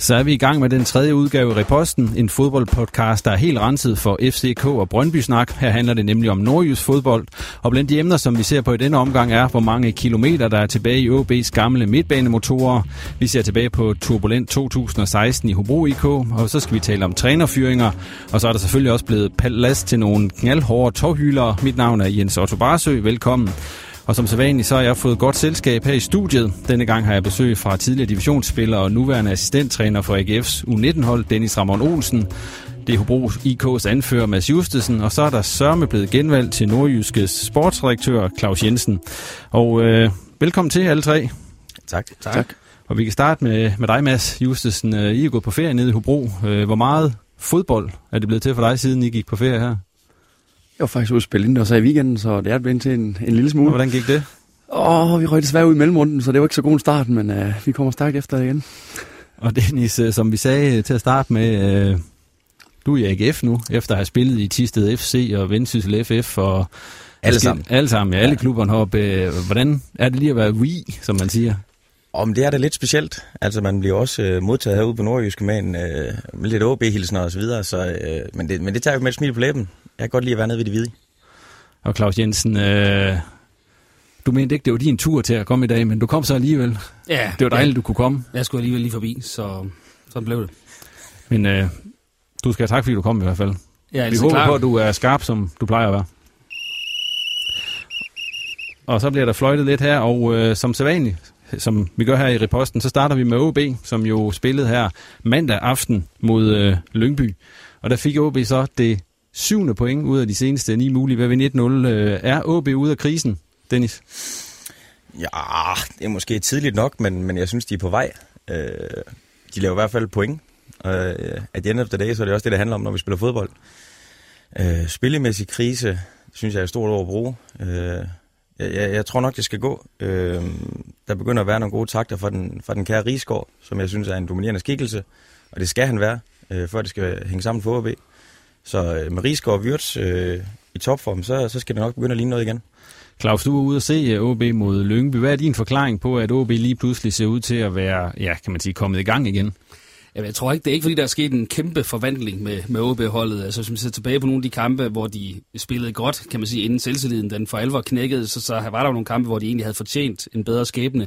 Så er vi i gang med den tredje udgave af Reposten, en fodboldpodcast, der er helt renset for FCK og Brøndby-snak. Her handler det nemlig om nordjysk fodbold, og blandt de emner, som vi ser på i denne omgang, er, hvor mange kilometer, der er tilbage i OB's gamle midtbanemotorer. Vi ser tilbage på Turbulent 2016 i Hobro IK, og så skal vi tale om trænerfyringer, og så er der selvfølgelig også blevet plads til nogle knaldhårde tovhylere. Mit navn er Jens Otto Barsø. Velkommen. Og som sædvanligt, så har jeg fået godt selskab her i studiet. Denne gang har jeg besøg fra tidligere divisionsspiller og nuværende assistenttræner for AGF's U19-hold, Dennis Ramon Olsen. Det er Hobro IK's anfører Mads Justesen, og så er der sørme blevet genvalgt til nordjyskes sportsredaktør Claus Jensen. Og øh, velkommen til alle tre. Tak. Tak. Og vi kan starte med, med dig, Mads Justesen. I er gået på ferie nede i Hobro. Hvor meget fodbold er det blevet til for dig, siden I gik på ferie her? Jeg var faktisk ude at spille indendørs i weekenden, så det er blevet til en, en lille smule. Og hvordan gik det? Åh, oh, vi røg desværre ud i mellemrunden, så det var ikke så god en start, men uh, vi kommer stærkt efter igen. Og Dennis, som vi sagde til at starte med, uh, du er i AGF nu, efter at have spillet i Tisted FC og Vendsyssel FF og... Alle sammen. Alle sammen, ja. Alle klubberne heroppe. Hvordan er det lige at være we, som man siger? Om det er det lidt specielt. Altså man bliver også øh, modtaget herude på Nordjyske med, en, øh, med lidt OB-hilsner og så videre, så, øh, men, det, men det tager jo med et smil på læben. Jeg kan godt lide at være nede ved de hvide. Og Claus Jensen, øh, du mente ikke, det var din tur til at komme i dag, men du kom så alligevel. Ja. Det var dejligt, ja. du kunne komme. Jeg skulle alligevel lige forbi, så sådan blev det. Men øh, du skal have tak, fordi du kom i hvert fald. Ja, Vi håber klar. på, at du er skarp, som du plejer at være. Og så bliver der fløjtet lidt her, og øh, som sædvanligt, som vi gør her i reposten, så starter vi med OB, som jo spillede her mandag aften mod øh, Lyngby. Og der fik OB så det syvende point ud af de seneste ni mulige. Hvad ved 1-0? Øh, er OB ude af krisen, Dennis? Ja, det er måske tidligt nok, men, men jeg synes, de er på vej. Øh, de laver i hvert fald point. Og øh, at the end of the day, så er det også det, det handler om, når vi spiller fodbold. Øh, spillemæssig krise, synes jeg er stort over at bruge. Øh, jeg, jeg tror nok, det skal gå. Øh, der begynder at være nogle gode takter fra den, fra den kære Rigsgaard, som jeg synes er en dominerende skikkelse. Og det skal han være, øh, før det skal hænge sammen for OB. Så øh, med Rigsgaard og Wirtz øh, i topform, så, så skal det nok begynde at ligne noget igen. Claus, du er ude at se øh, OB mod Lyngby. Hvad er din forklaring på, at OB lige pludselig ser ud til at være, ja, kan man sige, kommet i gang igen? Jamen, jeg tror ikke, det er ikke, fordi der er sket en kæmpe forvandling med, med OB-holdet. Altså, hvis man ser tilbage på nogle af de kampe, hvor de spillede godt, kan man sige, inden selvtilliden den for alvor knækkede, så, så var der jo nogle kampe, hvor de egentlig havde fortjent en bedre skæbne.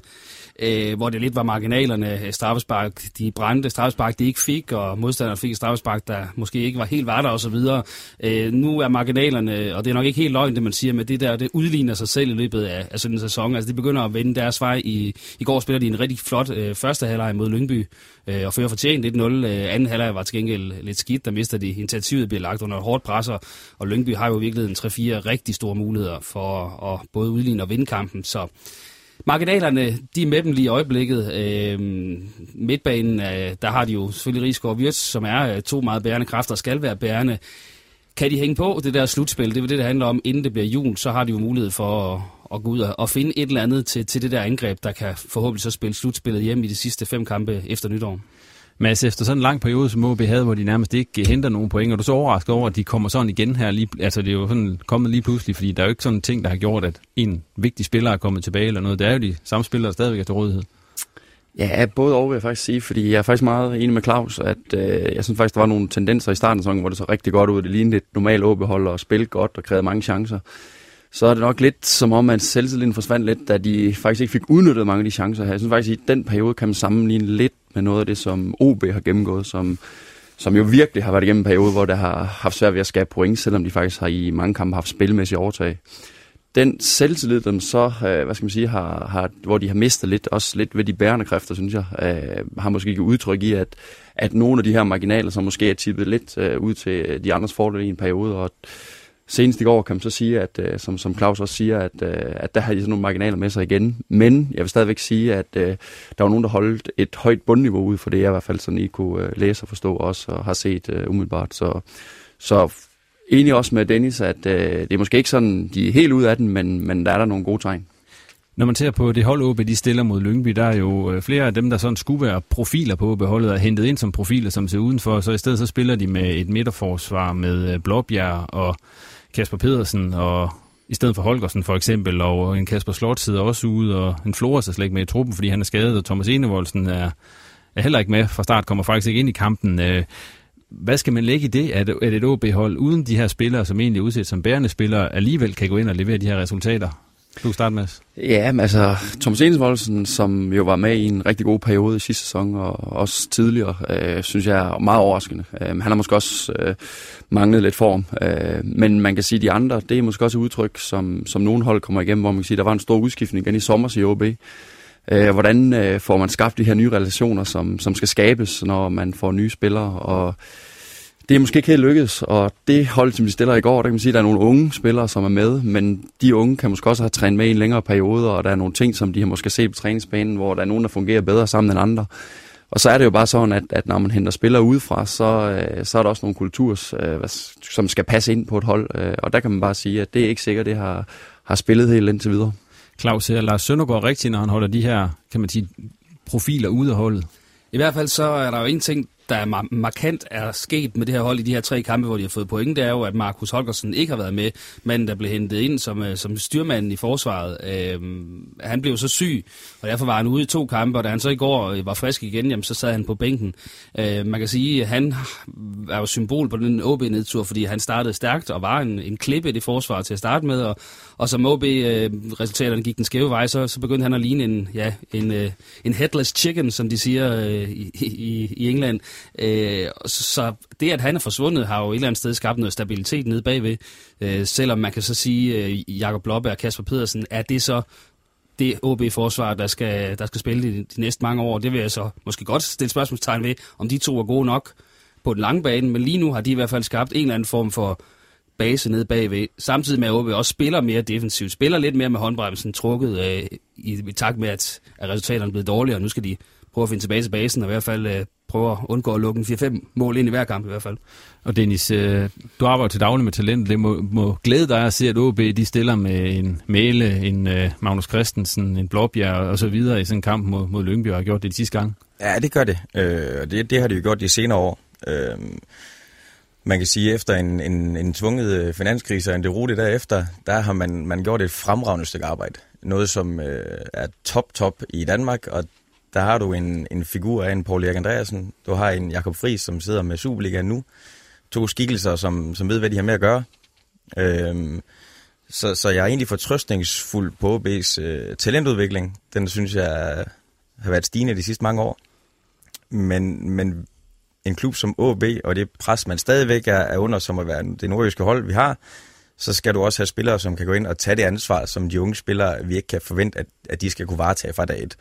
Øh, hvor det lidt var marginalerne, øh, straffespark, de brændte straffespark, de ikke fik, og modstanderne fik straffespark, der måske ikke var helt var der osv. Øh, nu er marginalerne, og det er nok ikke helt løgn, det man siger, men det der, det udligner sig selv i løbet af, af sådan en sæson. Altså, de begynder at vende deres vej. I, i går spiller de en rigtig flot øh, første halvleg mod Lyngby, øh, og fører fortjent 1-0. Øh, anden halvleg var til gengæld lidt skidt, der mister de. Initiativet bliver lagt under hårdt pres, og Lyngby har jo virkelig en 3-4 rigtig store muligheder for at både udligne og vinde kampen, så Marginalerne, de er med dem lige i øjeblikket. Øh, midtbanen, øh, der har de jo selvfølgelig Rigsgaard og Wirtz, som er øh, to meget bærende kræfter og skal være bærende. Kan de hænge på det der slutspil, det er det, det handler om, inden det bliver jul, så har de jo mulighed for at, gå ud og, og finde et eller andet til, til det der angreb, der kan forhåbentlig så spille slutspillet hjem i de sidste fem kampe efter nytår. Mads, efter sådan en lang periode, som OB havde, hvor de nærmest ikke henter nogen point, og du er så overrasket over, at de kommer sådan igen her. Lige, altså, det er jo sådan kommet lige pludselig, fordi der er jo ikke sådan en ting, der har gjort, at en vigtig spiller er kommet tilbage eller noget. Det er jo de samme spillere, der stadigvæk er til rådighed. Ja, både og vil jeg faktisk sige, fordi jeg er faktisk meget enig med Claus, at øh, jeg synes faktisk, der var nogle tendenser i starten af sæsonen, hvor det så rigtig godt ud. Det lignede et normalt OB-hold og spille godt og krævede mange chancer. Så er det nok lidt som om, at selvtilliden forsvandt lidt, da de faktisk ikke fik udnyttet mange af de chancer her. Jeg synes faktisk, at i den periode kan man sammenligne lidt med noget af det, som OB har gennemgået, som, som jo virkelig har været igennem en periode, hvor der har haft svært ved at skabe point, selvom de faktisk har i mange kampe haft spilmæssigt overtag den selvtillid, dem så, øh, hvad skal man sige, har, har, hvor de har mistet lidt, også lidt ved de bærende kræfter, synes jeg, øh, har måske ikke udtryk i, at, at nogle af de her marginaler, som måske er tippet lidt øh, ud til de andres fordel i en periode, og senest i går kan man så sige, at øh, som, som Claus også siger, at, øh, at der har de sådan nogle marginaler med sig igen. Men jeg vil stadigvæk sige, at øh, der var nogen, der holdt et højt bundniveau ud for det, jeg i hvert fald sådan I kunne øh, læse og forstå også, og har set øh, umiddelbart. Så, så enig også med Dennis, at øh, det er måske ikke sådan, de er helt ud af den, men, men der er der nogle gode tegn. Når man ser på det hold, OB de stiller mod Lyngby, der er jo øh, flere af dem, der sådan skulle være profiler på beholdet, er hentet ind som profiler, som ser udenfor. Så i stedet så spiller de med et midterforsvar med øh, Blåbjerg og Kasper Pedersen, og i stedet for Holgersen for eksempel, og en Kasper Slot sidder også ude, og en Flores er slet ikke med i truppen, fordi han er skadet, og Thomas Enevoldsen er, er heller ikke med fra start, kommer faktisk ikke ind i kampen. Øh, hvad skal man lægge i det, at, at et OB-hold uden de her spillere, som egentlig er udset som bærende spillere, alligevel kan gå ind og levere de her resultater? Du kan starte Mads. Ja, altså Thomas Enesvoldsen, som jo var med i en rigtig god periode i sidste sæson, og også tidligere, øh, synes jeg er meget overraskende. Øh, han har måske også øh, manglet lidt form, øh, men man kan sige, at de andre, det er måske også et udtryk, som, som nogen hold kommer igennem, hvor man kan sige, der var en stor udskiftning igen i sommer i OB. Øh, hvordan øh, får man skabt de her nye relationer, som, som skal skabes, når man får nye spillere, og det er måske ikke helt lykkedes, og det hold, som de stiller i går, der kan man sige, at der er nogle unge spillere, som er med, men de unge kan måske også have trænet med i en længere periode, og der er nogle ting, som de har måske set på træningsbanen, hvor der er nogen, der fungerer bedre sammen end andre. Og så er det jo bare sådan, at, at når man henter spillere udefra, så, øh, så er der også nogle kulturer, øh, som skal passe ind på et hold, øh, og der kan man bare sige, at det er ikke sikkert, det har, har spillet helt indtil videre. Claus, ser Lars Søndergaard rigtigt, når han holder de her, kan man sige, profiler ude af holdet? I hvert fald så er der jo en ting, der er markant er sket med det her hold i de her tre kampe, hvor de har fået point, det er jo, at Markus Holgersen ikke har været med, manden der blev hentet ind som, øh, som styrmanden i forsvaret. øh, han blev så syg, og derfor var han ude i to kampe, og da han så i går øh, var frisk igen, jamen, så sad han på bænken. Øh, man kan sige, at han er jo symbol på den OB-nedtur, fordi han startede stærkt og var en, en klippe i det forsvar til at starte med, og, og som OB-resultaterne øh, gik den skæve vej, så, så begyndte han at ligne en, ja, en, øh, en headless chicken, som de siger øh, i, i, i England. Øh, så det, at han er forsvundet, har jo et eller andet sted skabt noget stabilitet nede bagved. Øh, selvom man kan så sige, øh, Jakob Lobbe og Kasper Pedersen, er det så det OB-forsvar, der skal, der skal spille de, de næste mange år? Det vil jeg så måske godt stille spørgsmålstegn ved, om de to er gode nok på den lange bane, men lige nu har de i hvert fald skabt en eller anden form for base nede bagved, samtidig med at OB også spiller mere defensivt, spiller lidt mere med håndbremsen trukket øh, i, i takt med, at, at resultaterne er blevet dårligere, og nu skal de prøve at finde tilbage til basen, og i hvert fald øh, prøve at undgå at lukke en 4-5 mål ind i hver kamp i hvert fald. Og Dennis, øh, du arbejder til daglig med talent. Det må, må glæde dig at se, at OB de stiller med en Mæle, en øh, Magnus Christensen, en Blåbjerg og så videre i sådan en kamp mod, mod Lyngby, og har gjort det de sidste gang. Ja, det gør det. Øh, det, det har de jo gjort de senere år. Øh, man kan sige, at efter en, en, en tvunget finanskrise og en derute derefter, der har man, man gjort et fremragende stykke arbejde. Noget, som øh, er top, top i Danmark, og der har du en, en figur af en Paul Erik Andreasen. Du har en Jakob Friis, som sidder med Superliga nu. To skikkelser, som, som ved, hvad de har med at gøre. Øhm, så, så jeg er egentlig fortrøstningsfuld på OB's øh, talentudvikling. Den synes jeg har været stigende de sidste mange år. Men, men en klub som OB, og det pres, man stadigvæk er, er under, som at være det nordjyske hold, vi har, så skal du også have spillere, som kan gå ind og tage det ansvar, som de unge spillere, vi ikke kan forvente, at, at de skal kunne varetage fra dag et.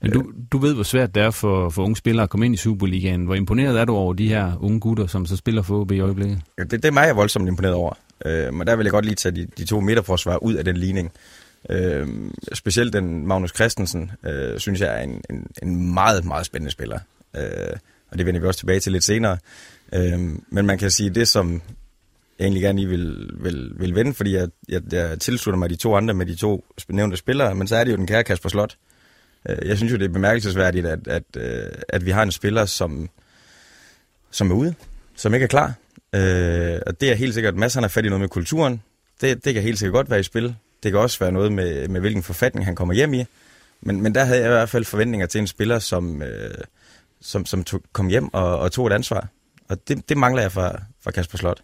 Men du, du ved, hvor svært det er for, for unge spillere at komme ind i Superligaen. Hvor imponeret er du over de her unge gutter, som så spiller for OB i øjeblikket? Ja, det, det er mig, jeg er voldsomt imponeret over. Øh, men der vil jeg godt lige tage de, de to midterforsvar ud af den ligning. Øh, specielt den Magnus Christensen, øh, synes jeg er en, en, en meget, meget spændende spiller. Øh, og det vender vi også tilbage til lidt senere. Øh, men man kan sige, det som jeg egentlig gerne lige vil, vil, vil vende, fordi jeg, jeg, jeg tilslutter mig de to andre med de to nævnte spillere, men så er det jo den kære Kasper Slot. Øh, jeg synes jo, det er bemærkelsesværdigt, at, at, øh, at vi har en spiller, som, som er ude, som ikke er klar. Øh, og det er helt sikkert, at masser har fat i noget med kulturen. Det, det kan helt sikkert godt være i spil. Det kan også være noget med, med hvilken forfatning han kommer hjem i. Men, men der havde jeg i hvert fald forventninger til en spiller, som, øh, som, som tog, kom hjem og, og tog et ansvar. Og det, det mangler jeg fra, fra Kasper Slot.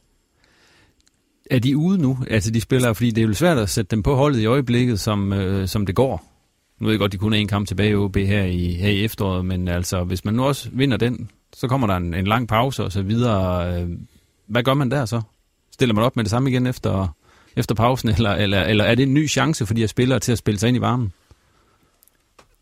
Er de ude nu, altså de spillere, fordi det er jo svært at sætte dem på holdet i øjeblikket, som, øh, som det går. Nu ved jeg godt, de kun er en kamp tilbage i OB her i, her i efteråret, men altså, hvis man nu også vinder den, så kommer der en, en lang pause og så videre. Øh, hvad gør man der så? Stiller man op med det samme igen efter, efter pausen, eller, eller, eller er det en ny chance for de her spillere til at spille sig ind i varmen?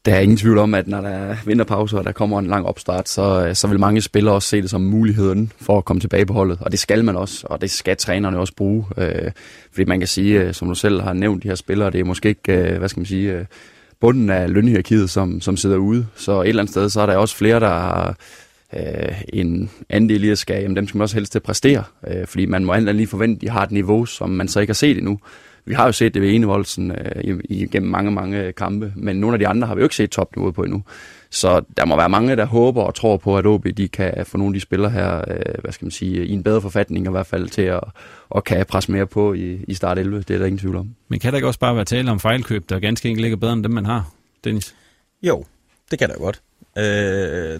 Der er ingen tvivl om, at når der er vinterpause, og der kommer en lang opstart, så, øh, så vil mange spillere også se det som muligheden for at komme tilbage på holdet. Og det skal man også, og det skal trænerne også bruge. Øh, fordi man kan sige, øh, som du selv har nævnt, de her spillere, det er måske ikke, hvad skal man sige, øh, bunden af lønhierarkiet, som, som sidder ude. Så et eller andet sted, så er der også flere, der har øh, en andel i at skal, jamen dem skal man også helst til at præstere. Øh, fordi man må alt lige forvente, at de har et niveau, som man så ikke har set endnu. Vi har jo set det ved Enevoldsen øh, igennem mange, mange kampe, men nogle af de andre har vi jo ikke set topniveauet på endnu. Så der må være mange, der håber og tror på, at OB de kan få nogle af de spillere her, øh, hvad skal man sige, i en bedre forfatning i hvert fald til at og kan presse mere på i, i start 11. Det er der ingen tvivl om. Men kan der ikke også bare være tale om fejlkøb, der ganske enkelt ligger bedre end dem, man har, Dennis? Jo, det kan der godt. Øh,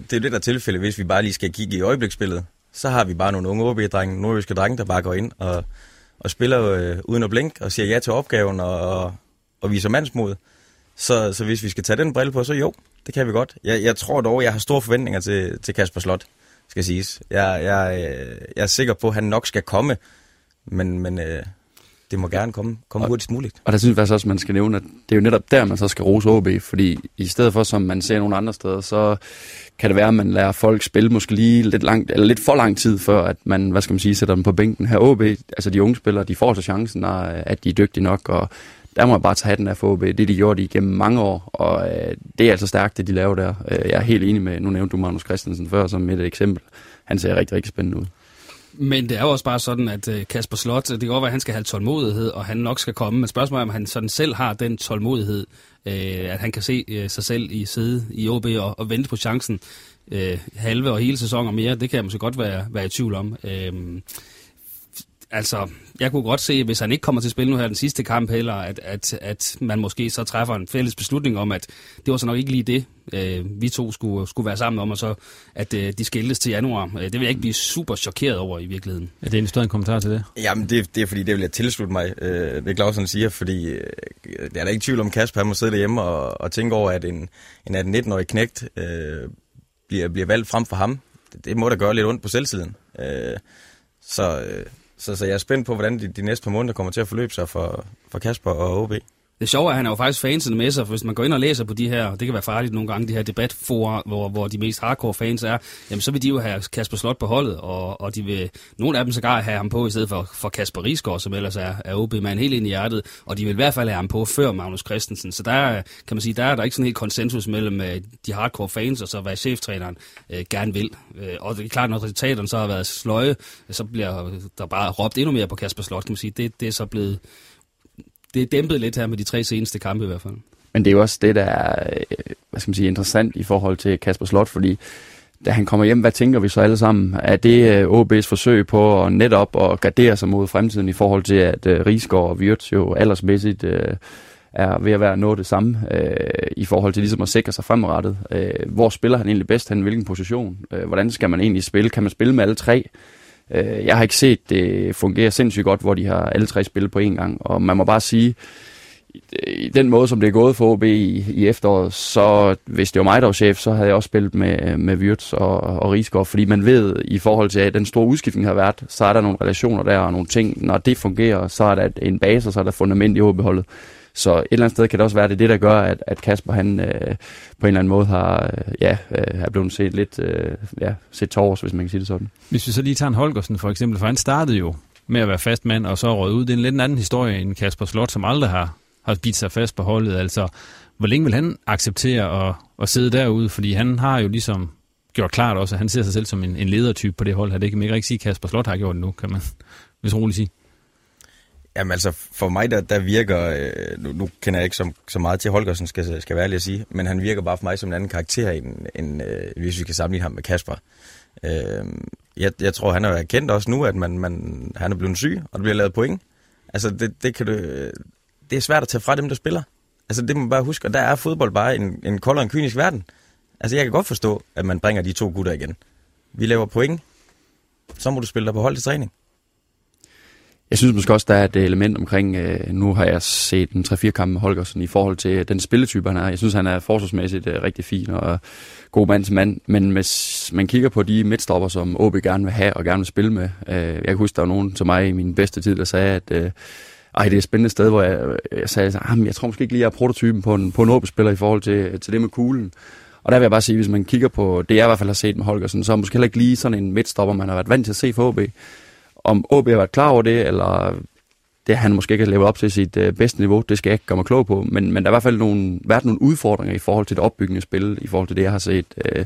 det er det der tilfælde, hvis vi bare lige skal kigge i øjebliksspillet. Så har vi bare nogle unge OB-drenge, nordjyske drenge, der bare går ind og og spiller øh, uden at blinke og siger ja til opgaven og, og viser mandsmod. Så, så hvis vi skal tage den brille på, så jo, det kan vi godt. Jeg, jeg tror dog, jeg har store forventninger til, til Kasper Slot, skal siges. Jeg, jeg, jeg er sikker på, at han nok skal komme, men, men øh, det må gerne komme, komme og, hurtigst muligt. Og der synes jeg faktisk også, man skal nævne, at det er jo netop der, man så skal rose OB, fordi i stedet for, som man ser nogle andre steder, så kan det være, at man lærer folk spille måske lige lidt, langt, eller lidt for lang tid, før at man, hvad skal man sige, sætter dem på bænken. Her OB, altså de unge spillere, de får så chancen, at de er dygtige nok, og der må jeg bare tage hatten af for OB. Det de gjort igennem mange år, og øh, det er altså stærkt, det de laver der. Øh, jeg er helt enig med, nu nævnte du Magnus Christensen før som et eksempel. Han ser rigtig, rigtig spændende ud. Men det er jo også bare sådan, at øh, Kasper Slot, det kan godt være, at han skal have tålmodighed, og han nok skal komme. Men spørgsmålet er, om han sådan selv har den tålmodighed, øh, at han kan se øh, sig selv i sidde i OB og, og vente på chancen øh, halve og hele sæsoner mere. Det kan jeg måske godt være, være i tvivl om. Øhm, altså, jeg kunne godt se, hvis han ikke kommer til spil nu her den sidste kamp heller, at, at, at man måske så træffer en fælles beslutning om, at det var så nok ikke lige det, øh, vi to skulle, skulle være sammen om, og så at øh, de skildes til januar. Øh, det vil jeg ikke blive super chokeret over i virkeligheden. Er det en større kommentar til det? Jamen, det, det er fordi, det vil jeg tilslutte mig, øh, det Clausen siger, fordi øh, det er der ikke tvivl om, Kasper han må sidde derhjemme og, og tænke over, at en, en 18-19-årig knægt øh, bliver, bliver valgt frem for ham. Det, det må da gøre lidt ondt på selvtiden. Øh, så... Øh, så, så jeg er spændt på, hvordan de, de næste par måneder kommer til at forløbe sig for, for Kasper og OB. Det sjove er, at han er jo faktisk fansene med sig, for hvis man går ind og læser på de her, det kan være farligt nogle gange, de her debatforer, hvor, hvor de mest hardcore fans er, jamen så vil de jo have Kasper Slot på holdet, og, og de vil, nogle af dem sågar have ham på i stedet for, for Kasper Risgaard, som ellers er, er OB-mand helt ind i hjertet, og de vil i hvert fald have ham på før Magnus Christensen. Så der kan man sige, der er der ikke sådan helt konsensus mellem øh, de hardcore fans, og så hvad cheftræneren øh, gerne vil. Øh, og det er klart, når resultaterne så har været sløje, så bliver der bare råbt endnu mere på Kasper Slot, kan man sige. Det, det er så blevet det er dæmpet lidt her med de tre seneste kampe i hvert fald. Men det er jo også det, der er øh, hvad skal man sige, interessant i forhold til Kasper Slot, fordi da han kommer hjem, hvad tænker vi så alle sammen? Er det øh, OB's forsøg på at netop at gardere sig mod fremtiden i forhold til, at øh, Rigsgaard og Wirtz jo aldersmæssigt er ved at være noget det samme i forhold til ligesom at sikre sig fremadrettet? Hvor spiller han egentlig bedst Han Hvilken position? Uh, hvordan skal man egentlig spille? Kan man spille med alle tre? Øh, jeg har ikke set det fungere sindssygt godt, hvor de har alle tre spillet på én gang, og man må bare sige, i den måde, som det er gået for OB i, i efteråret, så hvis det var mig, der var chef, så havde jeg også spillet med, med Wirtz og, og Rigsgaard, fordi man ved, i forhold til at den store udskiftning har været, så er der nogle relationer der og nogle ting. Når det fungerer, så er der en base, og så er der fundament i OB-holdet. Så et eller andet sted kan det også være, det er det, der gør, at, at Kasper han øh, på en eller anden måde har, øh, ja, øh, er blevet set lidt øh, ja, set tårs, hvis man kan sige det sådan. Hvis vi så lige tager en Holgersen for eksempel, for han startede jo med at være fast mand, og så røget ud. Det er en lidt anden historie end Kasper Slot, som aldrig har har bidt sig fast på holdet. Altså, hvor længe vil han acceptere at, at sidde derude? Fordi han har jo ligesom gjort klart også, at han ser sig selv som en, en ledertype på det hold her. Det kan man ikke sige, at Kasper Slot har gjort det nu, kan man hvis roligt sige. Jamen altså, for mig der, der virker, øh, nu, nu kender jeg ikke så, så meget til Holgersen, skal, skal være ærlig at sige, men han virker bare for mig som en anden karakter, end, end øh, hvis vi kan sammenligne ham med Kasper. Øh, jeg, jeg tror, han er erkendt også nu, at man, man, han er blevet syg, og der bliver lavet point. Altså, det, det, kan du, øh, det er svært at tage fra dem, der spiller. Altså, det må man bare huske, og der er fodbold bare en, en kold og en kynisk verden. Altså, jeg kan godt forstå, at man bringer de to gutter igen. Vi laver point, så må du spille dig på hold til træning. Jeg synes måske også, der er et element omkring, øh, nu har jeg set en 3-4 kampe med Holgersen i forhold til øh, den spilletype, han er. Jeg synes, han er forsvarsmæssigt øh, rigtig fin og god mand til mand. Men hvis man kigger på de midtstopper, som OB gerne vil have og gerne vil spille med. Øh, jeg kan huske, der var nogen til mig i min bedste tid, der sagde, at øh, ej, det er et spændende sted, hvor jeg, jeg sagde, at jeg tror måske ikke lige, jeg er prototypen på en, på en OB-spiller i forhold til, til det med kuglen. Og der vil jeg bare sige, hvis man kigger på det, jeg i hvert fald har set med Holgersen, så er måske heller ikke lige sådan en midtstopper, man har været vant til at se for OB. Om OB har været klar over det, eller det han måske ikke har levet op til sit øh, bedste niveau, det skal jeg ikke gøre mig klog på, men, men der har i hvert fald nogle, været nogle udfordringer i forhold til det opbyggende spil, i forhold til det, jeg har set. Øh,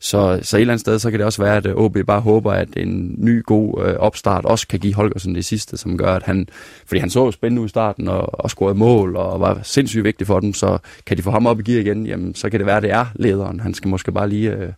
så, så et eller andet sted, så kan det også være, at øh, OB bare håber, at en ny god øh, opstart også kan give Holgersen det sidste, som gør, at han, fordi han så spændende ud i starten og, og scorede mål og var sindssygt vigtig for dem, så kan de få ham op i gear igen, jamen så kan det være, at det er lederen. Han skal måske bare lige øh,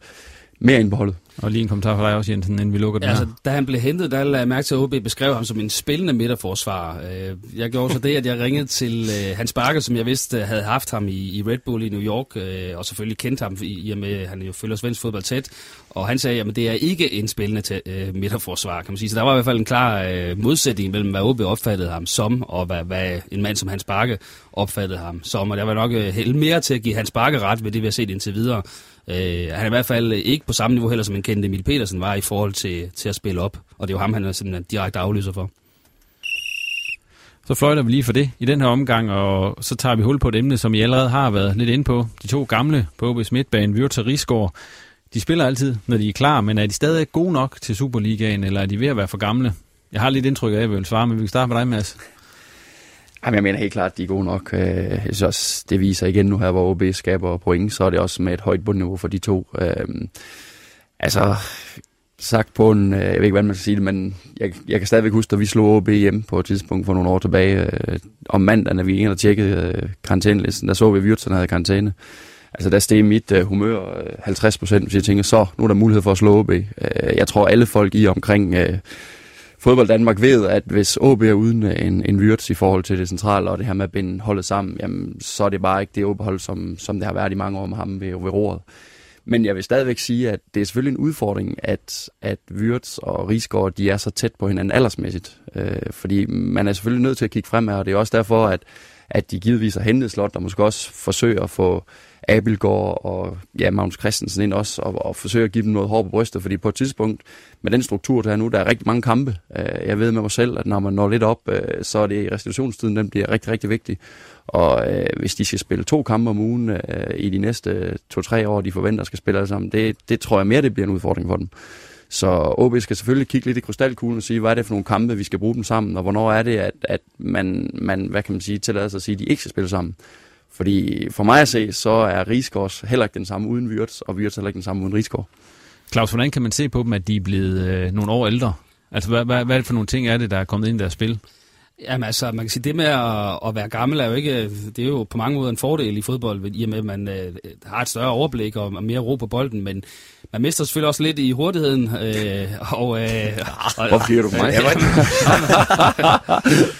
mere ind på holdet. Og lige en kommentar fra dig også, Jensen, inden vi lukker den ja, her. Altså, da han blev hentet, der lagde jeg mærke til, at OB beskrev ham som en spillende midterforsvar. Øh, jeg gjorde så det, at jeg ringede til øh, Hans Bakker, som jeg vidste havde haft ham i, Red Bull i New York, øh, og selvfølgelig kendte ham, i og med, at han jo følger svensk fodbold tæt. Og han sagde, at det er ikke en spillende midterforsvar, kan man sige. Så der var i hvert fald en klar modsætning mellem, hvad OB opfattede ham som, og hvad, hvad en mand som Hans Bakke opfattede ham som. Og der var nok helt mere til at give Hans Bakke ret ved det, vi har set indtil videre. Øh, han er i hvert fald øh, ikke på samme niveau heller, som en kendte Emil Petersen var i forhold til, til at spille op. Og det er jo ham, han er simpelthen direkte aflyser for. Så fløjter vi lige for det i den her omgang, og så tager vi hul på et emne, som I allerede har været lidt inde på. De to gamle på OB's midtbane, Wirtz og Rigsgaard, de spiller altid, når de er klar, men er de stadig gode nok til Superligaen, eller er de ved at være for gamle? Jeg har lidt indtryk af, at jeg vil svare, men vi kan starte med dig, Mads. Jamen, jeg mener helt klart, at de er gode nok. Øh, jeg synes også, det viser igen nu her, hvor OB skaber point, så er det også med et højt bundniveau for de to. Øhm, altså, sagt på en, øh, jeg ved ikke, hvordan man skal sige det, men jeg, jeg kan stadigvæk huske, at vi slog OB hjemme på et tidspunkt for nogle år tilbage. Øh, om mandagen, da vi ikke havde tjekket tjekkede øh, karantænelisten, der så vi, at Wirtsen havde karantæne. Altså, der steg mit humør 50 procent, hvis jeg tænker, så nu er der mulighed for at slå OB. Jeg tror, alle folk i omkring fodbold Danmark ved, at hvis OB er uden øh, en, en Wirtz i forhold til det centrale, og det her med at binde holdet sammen, jamen, så er det bare ikke det OB-hold, som, som det har været i mange år med ham ved, ved roret. Men jeg vil stadigvæk sige, at det er selvfølgelig en udfordring, at, at Wirtz og Rigsgaard, de er så tæt på hinanden aldersmæssigt. Øh, fordi man er selvfølgelig nødt til at kigge fremad, og det er også derfor, at, at de givetvis har hentet slot, og måske også forsøger at få Abelgaard og ja, Magnus Christensen ind også, og, og forsøge at give dem noget hår på brystet, fordi på et tidspunkt, med den struktur, der er nu, der er rigtig mange kampe. Øh, jeg ved med mig selv, at når man når lidt op, øh, så er det i restitutionstiden, den bliver rigtig, rigtig vigtig. Og øh, hvis de skal spille to kampe om ugen øh, i de næste to-tre år, de forventer skal spille alle sammen, det, det tror jeg mere, det bliver en udfordring for dem. Så OB skal selvfølgelig kigge lidt i krystalkuglen og sige, hvad er det for nogle kampe, vi skal bruge dem sammen, og hvornår er det, at, at man, man, hvad kan man sige, tillader sig at sige, at de ikke skal spille sammen. Fordi for mig at se, så er Rigsgaards heller ikke den samme uden Wirtz, og Wirtz heller ikke den samme uden Rigsgaard. Claus, hvordan kan man se på dem, at de er blevet øh, nogle år ældre? Altså, hvad, hvad, hvad er det for nogle ting er det, der er kommet ind i deres spil? Jamen altså, man kan sige, det med at, at være gammel er jo ikke, det er jo på mange måder en fordel i fodbold, i og med, at man øh, har et større overblik og, og mere ro på bolden, men man mister selvfølgelig også lidt i hurtigheden. Øh, og, øh, og, Hvorfor siger du mig?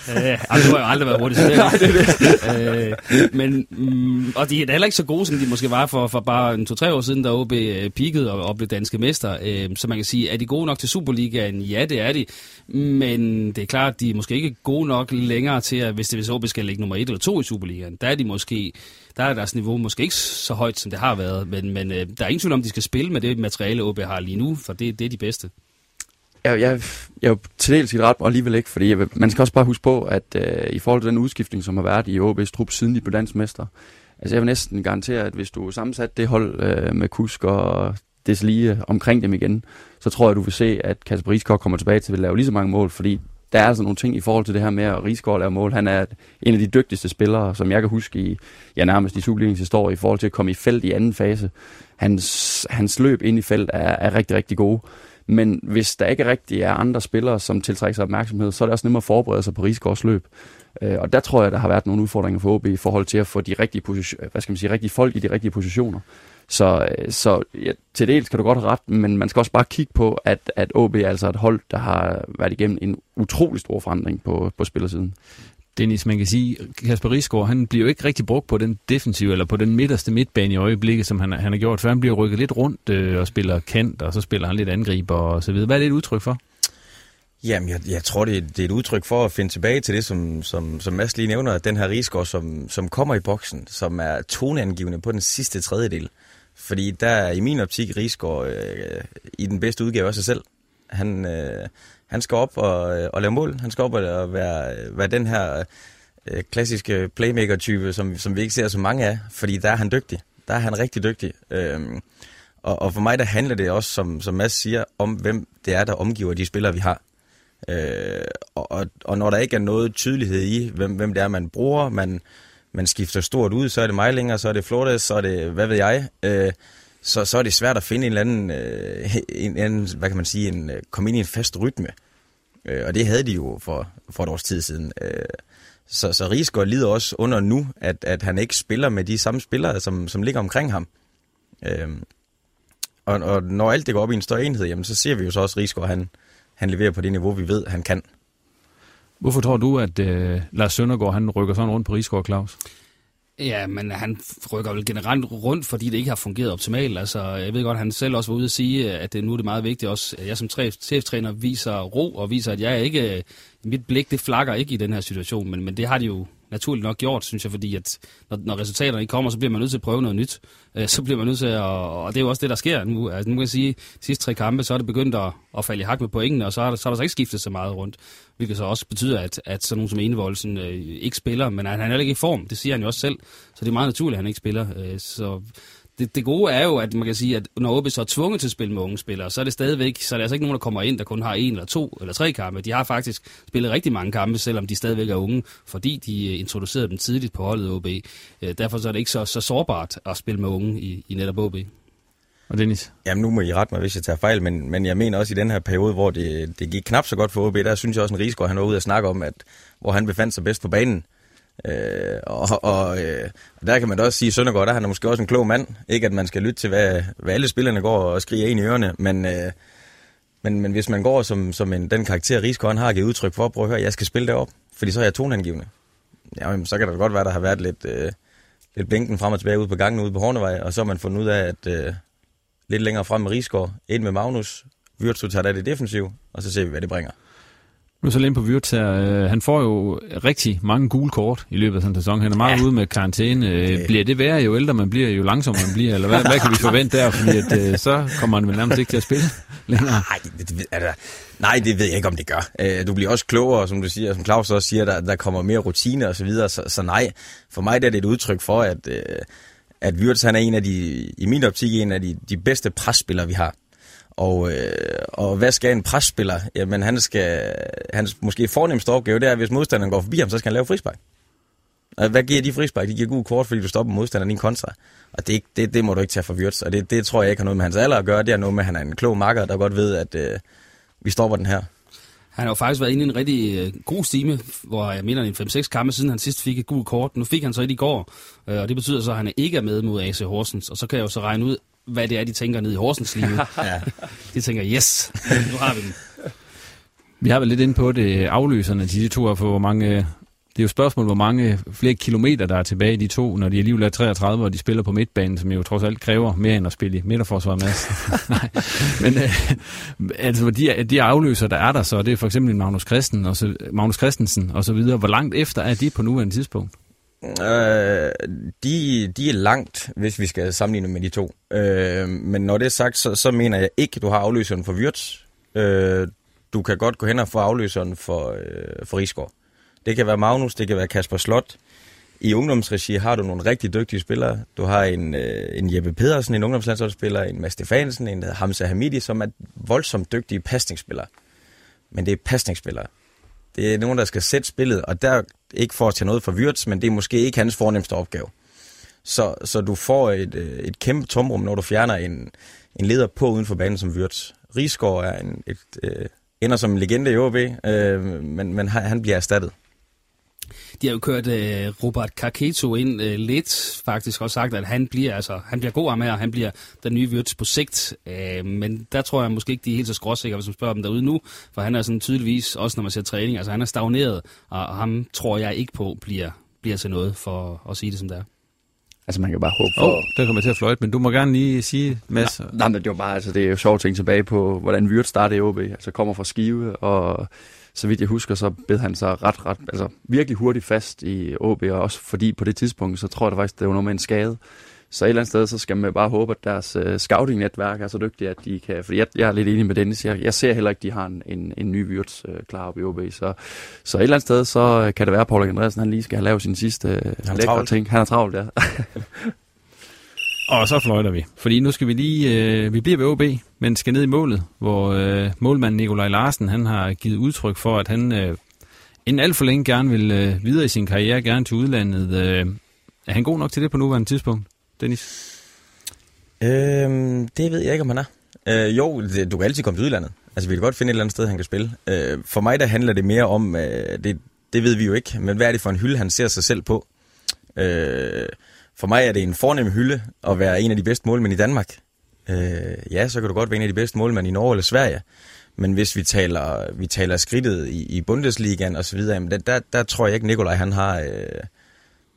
Øh, øh, du har jo aldrig været hurtig, så det det. øh, men, mm, og de er heller ikke så gode, som de måske var for, for bare en to-tre år siden, da OB øh, peakede og, og blev danske mester. Øh, så man kan sige, er de gode nok til Superligaen? Ja, det er de. Men det er klart, de er måske ikke gode nok længere til, at hvis det hvis OB skal ligge nummer et eller to i Superligaen, der er de måske, der er deres niveau måske ikke så højt, som det har været, men, men øh, der er ingen tvivl om, de skal spille med det materiale, OB har lige nu, for det, det er de bedste. Jeg, jeg, jeg er jo til dels ret, og alligevel ikke, fordi jeg, man skal også bare huske på, at øh, i forhold til den udskiftning, som har været i OB's trup, siden de blev landsmester, altså jeg vil næsten garantere, at hvis du sammensat det hold øh, med Kusk og lige omkring dem igen, så tror jeg, du vil se, at Kasper Rieskov kommer tilbage til at lave lige så mange mål, fordi der er altså nogle ting i forhold til det her med at Rigsgaard laver mål. Han er en af de dygtigste spillere, som jeg kan huske i, ja, nærmest i Superligens historie, i forhold til at komme i felt i anden fase. Hans, hans løb ind i felt er, er rigtig, rigtig gode. Men hvis der ikke rigtig er andre spillere, som tiltrækker sig opmærksomhed, så er det også nemmere at forberede sig på Rigsgaards løb. Øh, og der tror jeg, der har været nogle udfordringer for OB i forhold til at få de rigtige, position, hvad skal man sige, rigtige folk i de rigtige positioner. Så, øh, så ja, til dels kan du godt have ret, men man skal også bare kigge på, at, at OB er altså et hold, der har været igennem en utrolig stor forandring på, på spillersiden. Dennis, man kan sige, Kasper Risgaard, han bliver jo ikke rigtig brugt på den defensive, eller på den midterste midtbane i øjeblikket, som han, han har gjort, for han bliver rykket lidt rundt øh, og spiller kant, og så spiller han lidt angriber og så videre. Hvad er det et udtryk for? Jamen, jeg, jeg tror, det er, det er et udtryk for at finde tilbage til det, som, som, som Mads lige nævner, at den her Risgaard, som, som kommer i boksen, som er toneangivende på den sidste tredjedel. Fordi der er i min optik Rigsgaard øh, i den bedste udgave af sig selv. Han, øh, han skal op og, øh, og lave mål. Han skal op og være, være den her øh, klassiske playmaker-type, som, som vi ikke ser så mange af, fordi der er han dygtig. Der er han rigtig dygtig. Øh, og, og for mig der handler det også, som, som Mads siger, om hvem det er, der omgiver de spillere, vi har. Øh, og, og, og når der ikke er noget tydelighed i, hvem, hvem det er, man bruger, man, man skifter stort ud, så er det mig længere, så er det Flores, så er det, hvad ved jeg, øh, så, så er det svært at finde en eller anden, øh, en, en, hvad kan man sige, en, øh, komme ind i en fast rytme. Øh, og det havde de jo for, for et års tid siden. Øh, så, så Riesgaard lider også under nu, at, at han ikke spiller med de samme spillere, som, som ligger omkring ham. Øh, og, og når alt det går op i en større enhed, jamen, så ser vi jo så også, at han, han leverer på det niveau, vi ved, han kan. Hvorfor tror du, at øh, Lars Søndergaard han rykker sådan rundt på Rigsgaard, Claus? Ja, men han rykker vel generelt rundt, fordi det ikke har fungeret optimalt. Altså, jeg ved godt, at han selv også var ude at sige, at det nu er det meget vigtigt også, at jeg som cheftræner viser ro og viser, at jeg ikke, øh, mit blik det flakker ikke i den her situation, men, men det har de jo naturligt nok gjort, synes jeg, fordi at når, når resultaterne ikke kommer, så bliver man nødt til at prøve noget nyt. Øh, så bliver man nødt til at, og det er jo også det, der sker nu. Altså, nu kan jeg sige, de sidste tre kampe, så er det begyndt at, at falde i hak med pointene, og så er, der, så er der så ikke skiftet så meget rundt. Hvilket så også betyder, at, at sådan nogen som Enevoldsen øh, ikke spiller, men han er heller ikke i form. Det siger han jo også selv. Så det er meget naturligt, at han ikke spiller. Øh, så det, det gode er jo, at man kan sige, at når OB så er tvunget til at spille med unge spillere, så er det stadigvæk, så er det altså ikke nogen, der kommer ind, der kun har en eller to eller tre kampe. De har faktisk spillet rigtig mange kampe, selvom de stadigvæk er unge, fordi de øh, introducerede dem tidligt på holdet OB. Øh, derfor så er det ikke så, så sårbart at spille med unge i, i netop OB. Og Dennis? Jamen nu må I rette mig, hvis jeg tager fejl, men, men jeg mener også i den her periode, hvor det, det gik knap så godt for OB, der synes jeg også, en Rigsgaard, han var ude at snakke om, at hvor han befandt sig bedst på banen. Øh, og, og, øh, der kan man da også sige, at Søndergaard, der han er måske også en klog mand. Ikke at man skal lytte til, hvad, hvad alle spillerne går og skriger ind i ørerne, men, øh, men, men hvis man går som, som en, den karakter, Rigsgaard har givet udtryk for, prøv at høre, jeg skal spille derop, fordi så er jeg tonangivende. Jamen, så kan det godt være, der har været lidt, øh, lidt blinken frem og tilbage ude på gangen ude på Hornevej, og så har man fundet ud af, at øh, lidt længere frem med Rigsgaard, ind med Magnus, Virtu tager det defensiv, og så ser vi, hvad det bringer. Nu så lidt på Wirtz her. Øh, han får jo rigtig mange gule kort i løbet af sådan en sæson. Han er meget ja. ude med karantæne. Øh, bliver det værre, jo ældre man bliver, jo langsommere man bliver? Eller hvad, hvad kan vi forvente der? Fordi at, øh, så kommer han vel nærmest ikke til at spille længere. Nej, det, det, altså, nej, det ved jeg ikke, om det gør. Du bliver også klogere, som du siger, som Claus også siger, der, der kommer mere rutine og så videre. Så, så nej, for mig er det et udtryk for, at, at Wirtz han er en af de, i min optik, en af de, de bedste presspillere, vi har. Og, øh, og hvad skal en presspiller? Jamen, han skal, hans måske fornemmeste opgave, det er, at hvis modstanderen går forbi ham, så skal han lave frispark. Og hvad giver de frispark? De giver god kort, fordi du stopper modstanderen i en kontra. Og det, det, det må du ikke tage for Wirtz. Og det, det tror jeg ikke har noget med hans alder at gøre. Det har noget med, at han er en klog makker, der godt ved, at øh, vi stopper den her. Han har jo faktisk været inde i en rigtig øh, god stime, hvor jeg mener, en 5-6 kampe siden han sidst fik et gult kort. Nu fik han så et i går, øh, og det betyder så, at han ikke er med mod AC Horsens. Og så kan jeg jo så regne ud, hvad det er, de tænker ned i Horsens nu. ja. De tænker, yes, nu har vi dem. Vi har vel lidt inde på det, afløserne, de, de to for hvor mange... Det er jo spørgsmål, hvor mange flere kilometer, der er tilbage i de to, når de alligevel er 33, og de spiller på midtbanen, som jo trods alt kræver mere end at spille i midterforsvar med. Nej, men øh, altså, de, de afløser, der er der så, det er for eksempel Magnus, Christen og så, Magnus Christensen og så videre. Hvor langt efter er de på nuværende tidspunkt? Øh, de, de er langt, hvis vi skal sammenligne med de to. Øh, men når det er sagt, så, så mener jeg ikke, at du har afløseren for Wirtz. Øh, du kan godt gå hen og få afløseren for, øh, for Rigsgaard. Det kan være Magnus, det kan være Kasper Slot. I ungdomsregi har du nogle rigtig dygtige spillere. Du har en, øh, en Jeppe Pedersen, en ungdomslandsholdsspiller, en Mads Stefansen, en Hamza Hamidi, som er voldsomt dygtige pasningsspillere. Men det er pasningsspillere. Det er nogen, der skal sætte spillet, og der ikke for at tage noget for Wirtz, men det er måske ikke hans fornemmeste opgave. Så, så du får et, øh, et kæmpe tomrum, når du fjerner en, en leder på uden for banen som Wirtz. Rigsgaard er en, et, øh, ender som en legende i OB, øh, men, men han bliver erstattet. De har jo kørt uh, Robert Kaketo ind uh, lidt, faktisk også sagt, at han bliver, altså, han bliver god med, og han bliver den nye Wirtz på sigt. Uh, men der tror jeg måske ikke, de er helt så skråsikre, hvis man spørger dem derude nu, for han er sådan tydeligvis, også når man ser træning, altså han er stagneret, og ham tror jeg ikke på bliver, bliver til noget, for at sige det som det er. Altså man kan bare håbe for... Oh, der kommer til at fløjte, men du må gerne lige sige, Mads. Nej, nej, det var bare, altså det er jo sjovt ting tilbage på, hvordan Wirtz startede i OB. Altså kommer fra Skive, og så vidt jeg husker, så bed han sig ret, ret, altså virkelig hurtigt fast i OB, og også fordi på det tidspunkt, så tror jeg det faktisk, det var noget med en skade. Så et eller andet sted, så skal man bare håbe, at deres uh, scouting-netværk er så dygtige, at de kan... For jeg, jeg er lidt enig med Dennis. Jeg, jeg ser heller ikke, at de har en, en, en ny Wirtz uh, klar op i OB. Så, så et eller andet sted, så kan det være, at Paul Andreasen han lige skal have lavet sin sidste uh, lækre ting. Han er travlt, ja. Og så fløjter vi, fordi nu skal vi lige, øh, vi bliver ved OB, men skal ned i målet, hvor øh, målmanden Nikolaj Larsen, han har givet udtryk for, at han øh, inden alt for længe gerne vil øh, videre i sin karriere, gerne til udlandet. Øh, er han god nok til det på nuværende tidspunkt, Dennis? Øhm, det ved jeg ikke, om han er. Øh, jo, det, du kan altid komme til udlandet. Altså, vi kan godt finde et eller andet sted, han kan spille. Øh, for mig, der handler det mere om, øh, det, det ved vi jo ikke, men hvad er det for en hylde, han ser sig selv på? Øh, for mig er det en fornem hylde at være en af de bedste målmænd i Danmark. Øh, ja, så kan du godt være en af de bedste målmænd i Norge eller Sverige. Men hvis vi taler, vi taler skridtet i, i Bundesligaen og så videre, der, der, der tror jeg ikke, Nikolaj han har... Øh,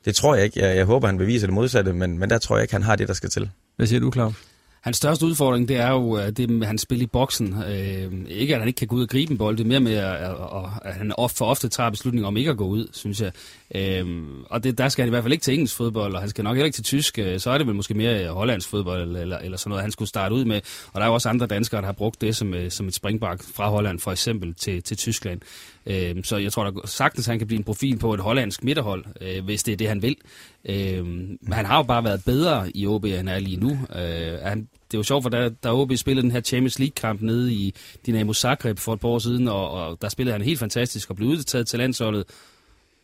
det tror jeg ikke. Jeg, jeg håber, han beviser det modsatte, men, men der tror jeg ikke, han har det, der skal til. Hvad siger du, Claus? Hans største udfordring, det er jo øh, det med hans spil i boksen. Øh, ikke at han ikke kan gå ud og gribe en bold, det er mere med, at, at, at han for ofte tager beslutninger om ikke at gå ud, synes jeg. Øh, og det, der skal han i hvert fald ikke til engelsk fodbold, og han skal nok heller ikke til tysk. Øh, så er det vel måske mere øh, hollandsk fodbold, eller, eller, eller sådan noget, han skulle starte ud med. Og der er jo også andre danskere, der har brugt det som, som et springbak fra Holland, for eksempel til, til Tyskland. Øh, så jeg tror da sagtens, han kan blive en profil på et hollandsk midterhold, øh, hvis det er det, han vil. Øh, men han har jo bare været bedre i OB, end han er lige nu. Øh, han, det er jo sjovt, for da, da OB spillede den her Champions League-kamp nede i Dynamo Zagreb for et par år siden, og, og der spillede han helt fantastisk og blev udtaget til landsholdet.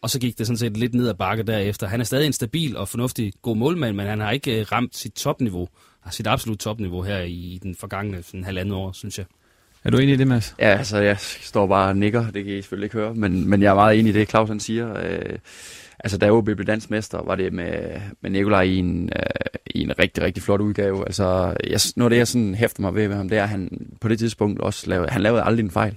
Og så gik det sådan set lidt ned ad bakke derefter. Han er stadig en stabil og fornuftig god målmand, men han har ikke øh, ramt sit topniveau, altså sit absolut topniveau her i den forgangne sådan halvandet år, synes jeg. Er du enig i det, Mads? Ja, altså jeg står bare og nikker, det kan I selvfølgelig ikke høre, men, men jeg er meget enig i det, Claus han siger. Øh, altså da OB blev dansk mester, var det med, med Nikolaj i en, øh, i en rigtig, rigtig flot udgave. Altså, jeg, noget af det, jeg sådan hæfter mig ved med ham, det er, at han på det tidspunkt også lavede, han lavede aldrig en fejl.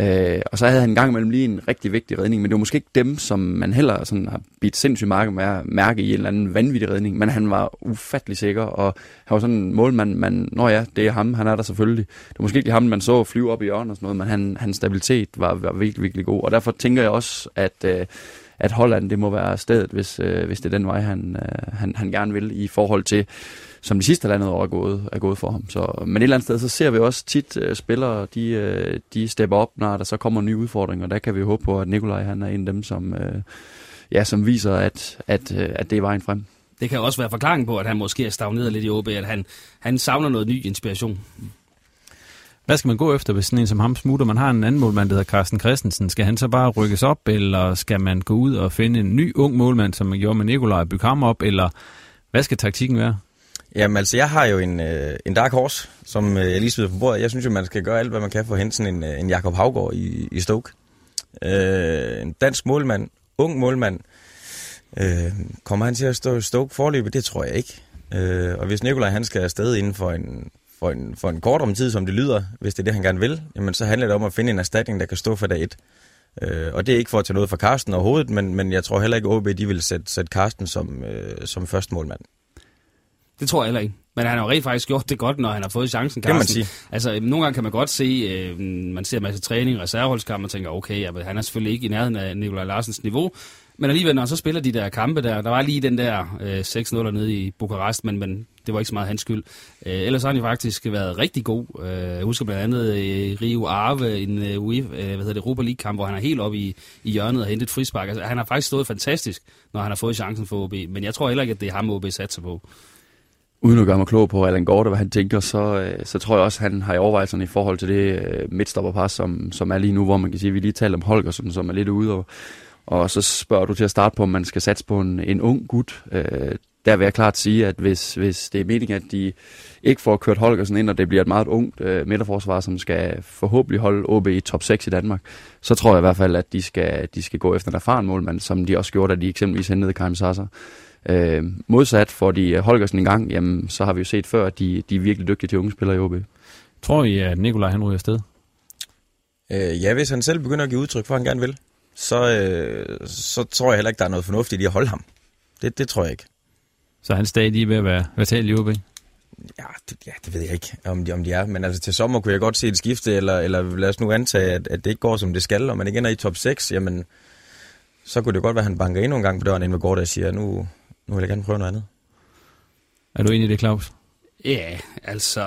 Øh, og så havde han en gang imellem lige en rigtig vigtig redning, men det var måske ikke dem, som man heller sådan har bidt sindssygt mærke, med mærke i en eller anden vanvittig redning, men han var ufattelig sikker, og han var sådan en målmand, man, nå ja, det er ham, han er der selvfølgelig. Det var måske ikke ham, man så flyve op i hjørnet og sådan noget, men han, hans stabilitet var, var virkelig, virkelig god, og derfor tænker jeg også, at øh, at Holland det må være stedet, hvis, øh, hvis det er den vej, han, øh, han, han gerne vil i forhold til, som de sidste landet år er gået, er gået for ham. Så, men et eller andet sted, så ser vi også tit uh, spillere, de, uh, de stepper op, når der så kommer nye udfordringer. Der kan vi håbe på, at Nikolaj han er en af dem, som, uh, ja, som viser, at, at, uh, at det er vejen frem. Det kan også være forklaring på, at han måske er stagneret lidt i OB, at han, han savner noget ny inspiration. Hvad skal man gå efter, hvis sådan en som ham smutter? Man har en anden målmand, der hedder Carsten Christensen. Skal han så bare rykkes op, eller skal man gå ud og finde en ny ung målmand, som man gjorde med Nikolaj, og bygge ham op, eller hvad skal taktikken være? Jamen altså, jeg har jo en, øh, en dark horse, som øh, jeg lige smider på bordet. Jeg synes jo, man skal gøre alt, hvad man kan for at hente sådan en, øh, en Jakob Havgård i, i Stoke. Øh, en dansk målmand, ung målmand. Øh, kommer han til at stå i Stoke forløbet? Det tror jeg ikke. Øh, og hvis Nikolaj han skal afsted inden for en, for en, for en kort om tid, som det lyder, hvis det er det, han gerne vil, jamen så handler det om at finde en erstatning, der kan stå for dag et. Øh, og det er ikke for at tage noget fra Karsten overhovedet, men, men jeg tror heller ikke, at OB de vil sætte, sætte Karsten som, øh, som første målmand. Det tror jeg heller ikke. Men han har jo rent faktisk gjort det godt, når han har fået chancen, Carsten. Det man sige. Altså, nogle gange kan man godt se, øh, man ser en masse træning, reserveholdskamp, og tænker, okay, ja, han er selvfølgelig ikke i nærheden af Nikolaj Larsens niveau, men alligevel, når han så spiller de der kampe der, der var lige den der øh, 6-0 nede i Bukarest, men, men det var ikke så meget hans skyld. Øh, ellers har han jo faktisk været rigtig god. Øh, jeg husker blandt andet øh, Rio Arve, en øh, UEFA, øh, hvad hedder det, Europa League-kamp, hvor han er helt oppe i, i hjørnet og hentet frispark. Altså, han har faktisk stået fantastisk, når han har fået chancen for OB, men jeg tror heller ikke, at det er ham, OB satser på uden at gøre mig klog på Allan Gorte, hvad han tænker, så, øh, så tror jeg også, at han har i overvejelserne i forhold til det øh, midtstopperpar, som, som er lige nu, hvor man kan sige, at vi lige taler om Holgersen, som er lidt ude, og, og så spørger du til at starte på, om man skal satse på en, en ung gut. Øh, der vil jeg klart sige, at hvis, hvis det er meningen, at de ikke får kørt Holgersen ind, og det bliver et meget ungt øh, midterforsvar, som skal forhåbentlig holde OB i top 6 i Danmark, så tror jeg i hvert fald, at de skal, de skal gå efter en erfaren målmand, som de også gjorde, da de eksempelvis hentede Karim Sasser. Øh, modsat får de Holgersen i gang, jamen, så har vi jo set før, at de, de er virkelig dygtige til unge spillere i OB. Tror I, at Nikolaj han ryger afsted? Øh, ja, hvis han selv begynder at give udtryk for, at han gerne vil, så, øh, så tror jeg heller ikke, der er noget fornuftigt i at holde ham. Det, det tror jeg ikke. Så er han stadig ved at være, være talt i OB? Ja det, ja, det ved jeg ikke, om de, om de er. Men altså til sommer kunne jeg godt se et skifte, eller, eller lad os nu antage, at, at det ikke går, som det skal, og man igen er i top 6, jamen, så kunne det godt være, at han banker endnu en gang på døren, inden vi går der og siger, nu, nu vil jeg gerne prøve noget andet. Er du enig i det, Claus? Ja, altså,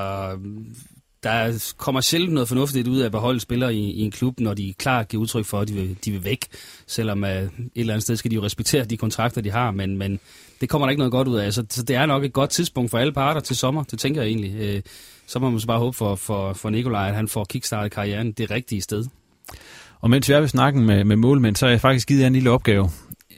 der kommer sjældent noget fornuftigt ud af at beholde spillere i, i en klub, når de klart giver udtryk for, at de vil, de vil væk. Selvom uh, et eller andet sted skal de jo respektere de kontrakter, de har, men, men det kommer der ikke noget godt ud af. Så, så det er nok et godt tidspunkt for alle parter til sommer, det tænker jeg egentlig. Uh, så må man så bare håbe for, for, for Nikolaj, at han får kickstartet karrieren det rigtige sted. Og mens vi er ved snakken med, med målmænd, så har jeg faktisk givet jer en lille opgave.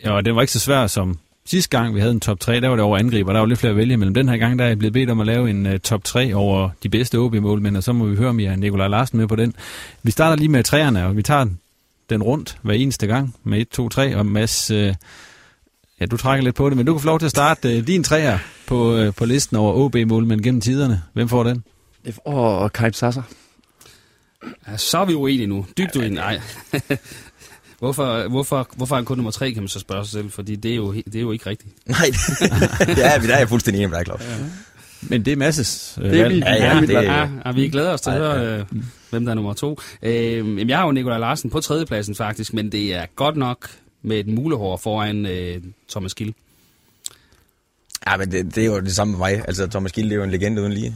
Og den var ikke så svær som sidste gang, vi havde en top 3, der var det over angriber. Der var lidt flere at vælge mellem. Den her gang, der er jeg blevet bedt om at lave en uh, top 3 over de bedste OB-målmænd, og så må vi høre, om I har Nikolaj Larsen med på den. Vi starter lige med træerne, og vi tager den rundt hver eneste gang med 1, 2, 3, og Mads, uh, ja, du trækker lidt på det, men du kan få lov til at starte uh, din træer på, uh, på listen over OB-målmænd gennem tiderne. Hvem får den? Det får Kaib Sasser. Ja, så er vi uenige nu. Dybt uenige. Nej. Hvorfor, hvorfor, hvorfor er han kun nummer tre, kan man så spørge sig selv, fordi det er jo, det er jo ikke rigtigt. Nej, ja, der er jeg fuldstændig enig med dig, Claus. Ja. Men det er Masses øh, det er vi, ja, ja, det, ja, ja, vi glæder os til at høre, øh, hvem der er nummer to. Øh, jeg har jo Nikolaj Larsen på tredjepladsen faktisk, men det er godt nok med et mulehår foran øh, Thomas Gill. Ja, men det, det er jo det samme med mig. Altså, Thomas Gill det er jo en legende uden lige.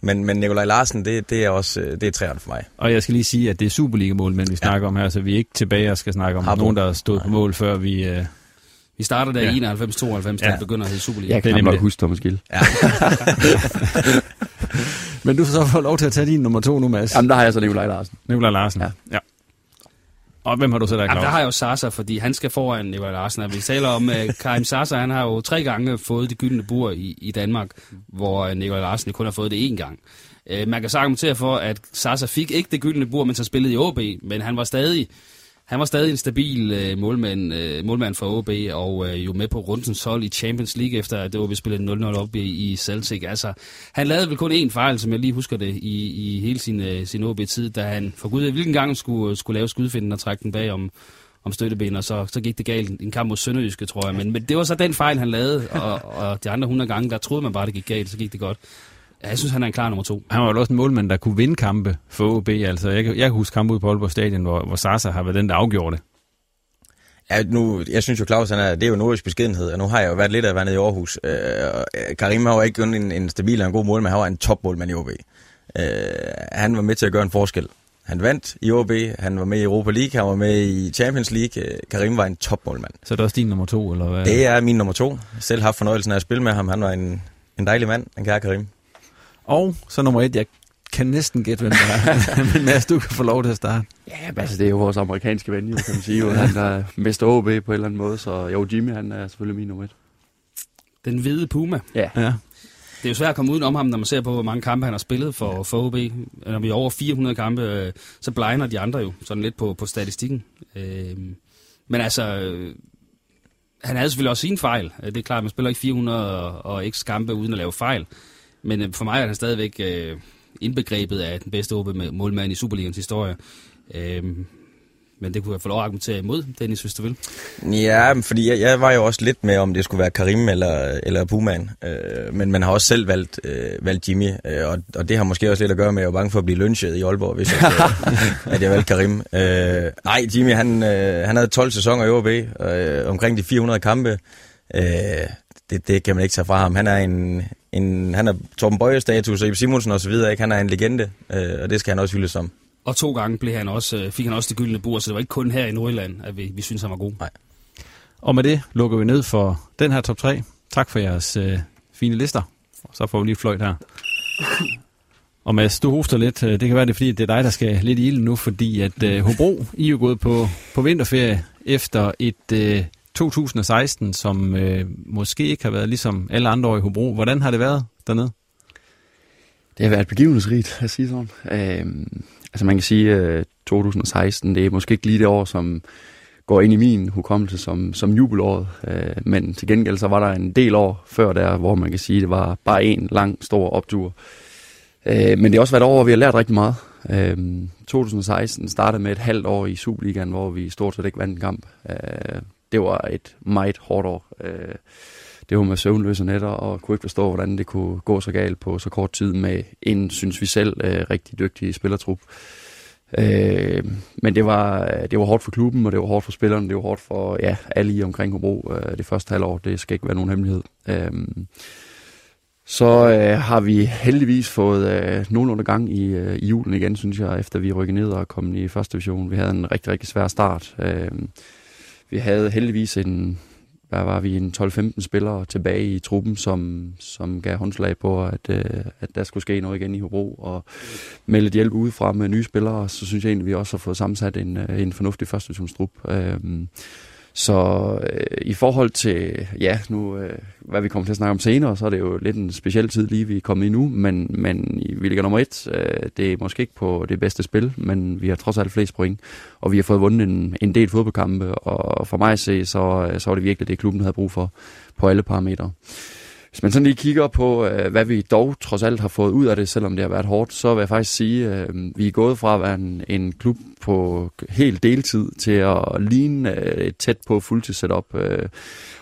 Men, men Nikolaj Larsen, det, det er også det er træerne for mig. Og jeg skal lige sige, at det er Superliga-mål, men vi snakker ja. om her, så vi er ikke tilbage og skal snakke om Harbo. nogen, der har stået på mål, før vi... Uh... Vi starter der i ja. 91-92, da ja. begynder at hedde Superliga. Jeg kan nemlig huske Thomas Gill. Ja. men du får så få lov til at tage din nummer to nu, Mads. Jamen, der har jeg så Nikolaj Larsen. Nikolaj Larsen, ja. ja. Og hvem har du så der, Claus? der har jeg jo Sasa, fordi han skal foran Nikolaj Larsen. Vi taler om uh, Karim Sasa, han har jo tre gange fået det gyldne bur i, i Danmark, hvor uh, Nikolaj Larsen kun har fået det én gang. Uh, man kan så argumentere for, at Sasa fik ikke det gyldne bur, mens han spillede i OB, men han var stadig han var stadig en stabil øh, målmand, øh, målmand for OB, og øh, jo med på rundens hold i Champions League, efter at OB spillede 0-0 op i, i Celtic. Altså, han lavede vel kun én fejl, som jeg lige husker det, i, i hele sin, øh, sin OB-tid, da han for gud hvilken gang skulle, øh, skulle lave skudfinden og trække den bag om, om støtteben, og så, så gik det galt en kamp mod Sønderjyske, tror jeg. Men, men det var så den fejl, han lavede, og, og de andre 100 gange, der troede man bare, det gik galt, så gik det godt. Ja, jeg synes, han er en klar nummer to. Han var jo også en målmand, der kunne vinde kampe for OB. Altså, jeg, jeg kan huske kampe ude på Aalborg Stadion, hvor, hvor Sasa har været den, der afgjorde det. Ja, nu, jeg synes jo, Claus, han er, det er jo nordisk beskedenhed, og nu har jeg jo været lidt af at være nede i Aarhus. Øh, Karim har jo ikke kun en, en stabil og en god målmand, han var en topmålmand i OB. Øh, han var med til at gøre en forskel. Han vandt i OB, han var med i Europa League, han var med i Champions League. Øh, Karim var en topmålmand. Så er det også din nummer to, eller hvad? Det er min nummer to. Jeg selv har haft fornøjelsen af at spille med ham. Han var en, en dejlig mand, en kære Karim. Og så nummer et, jeg kan næsten gætte, hvem det er. Men Mads, du kan få lov til at starte. Ja, altså det er jo vores amerikanske ven, jo, kan man sige. Jo. Han er mester OB på en eller anden måde, så jo, Jimmy han er selvfølgelig min nummer et. Den hvide Puma. Ja. ja. Det er jo svært at komme ud om ham, når man ser på, hvor mange kampe han har spillet for, for OB. Når vi er over 400 kampe, øh, så blegner de andre jo sådan lidt på, på statistikken. Øh, men altså, han havde selvfølgelig også sin fejl. Det er klart, at man spiller ikke 400 og, og ikke kampe uden at lave fejl. Men øh, for mig er han stadigvæk øh, indbegrebet af den bedste OB målmand i Superligans historie. Øh, men det kunne jeg få lov at argumentere imod, Dennis, hvis du vil. Ja, fordi jeg, jeg var jo også lidt med, om det skulle være Karim eller, eller Puman. Øh, men man har også selv valgt, øh, valgt Jimmy, øh, og, og det har måske også lidt at gøre med, at jeg var bange for at blive lynchet i Aalborg, hvis jeg, at jeg valgte Karim. Øh, nej, Jimmy, han, øh, han havde 12 sæsoner i OB, øh, omkring de 400 kampe. Øh, det, det kan man ikke tage fra ham. Han er en, en han er Torben Bøje-status, og Simonsen og så videre, ikke? Han er en legende, øh, og det skal han også hyldes som. Og to gange blev han også, øh, fik han også det gyldne bord, så det var ikke kun her i Nordjylland, at vi, vi synes, han var god. Nej. Og med det lukker vi ned for den her top 3. Tak for jeres øh, fine lister. Og så får vi lige fløjt her. Og Mads, du hoster lidt. Øh, det kan være, det er, fordi det er dig, der skal lidt i ilden nu, fordi at øh, Hobro, I er jo gået på, på vinterferie efter et øh, 2016, som øh, måske ikke har været ligesom alle andre år i Hobro. Hvordan har det været dernede? Det har været begivenhedsrigt, at sige sådan. Øh, altså man kan sige, at øh, 2016, det er måske ikke lige det år, som går ind i min hukommelse som, som jubelåret. Øh, men til gengæld så var der en del år før der, hvor man kan sige, at det var bare en lang, stor optur. Øh, men det har også været et år, hvor vi har lært rigtig meget. Øh, 2016 startede med et halvt år i Superligaen, hvor vi stort set ikke vandt en kamp. Øh, det var et meget hårdt år. Øh, det var med søvnløse nætter, og kunne ikke forstå, hvordan det kunne gå så galt på så kort tid med en, synes vi selv, øh, rigtig dygtig spillertrup. Øh, men det var, øh, det var hårdt for klubben, og det var hårdt for spillerne, det var hårdt for ja, alle i omkring Hobro øh, det første halvår. Det skal ikke være nogen hemmelighed. Øh, så øh, har vi heldigvis fået øh, nogenlunde gang i, øh, i julen igen, synes jeg, efter vi rykkede ned og kom i første division. Vi havde en rigtig, rigtig svær start. Øh, vi havde heldigvis en, hvad var vi, en 12-15 spillere tilbage i truppen, som, som gav håndslag på, at, øh, at der skulle ske noget igen i Hobro, og med lidt hjælp udefra med nye spillere, så synes jeg egentlig, at vi også har fået sammensat en, øh, en fornuftig første divisionstrup. Øh, så øh, i forhold til, ja, nu, øh, hvad vi kommer til at snakke om senere, så er det jo lidt en speciel tid lige, vi er kommet i nu, men, men vi ligger nummer et. Øh, det er måske ikke på det bedste spil, men vi har trods alt flest point, og vi har fået vundet en, en del fodboldkampe, og for mig at se, så, øh, så var det virkelig det, klubben havde brug for på alle parametre. Hvis man sådan lige kigger på, øh, hvad vi dog trods alt har fået ud af det, selvom det har været hårdt, så vil jeg faktisk sige, at øh, vi er gået fra at være en, en klub på helt deltid til at ligne øh, et tæt på fuldtids setup. Øh.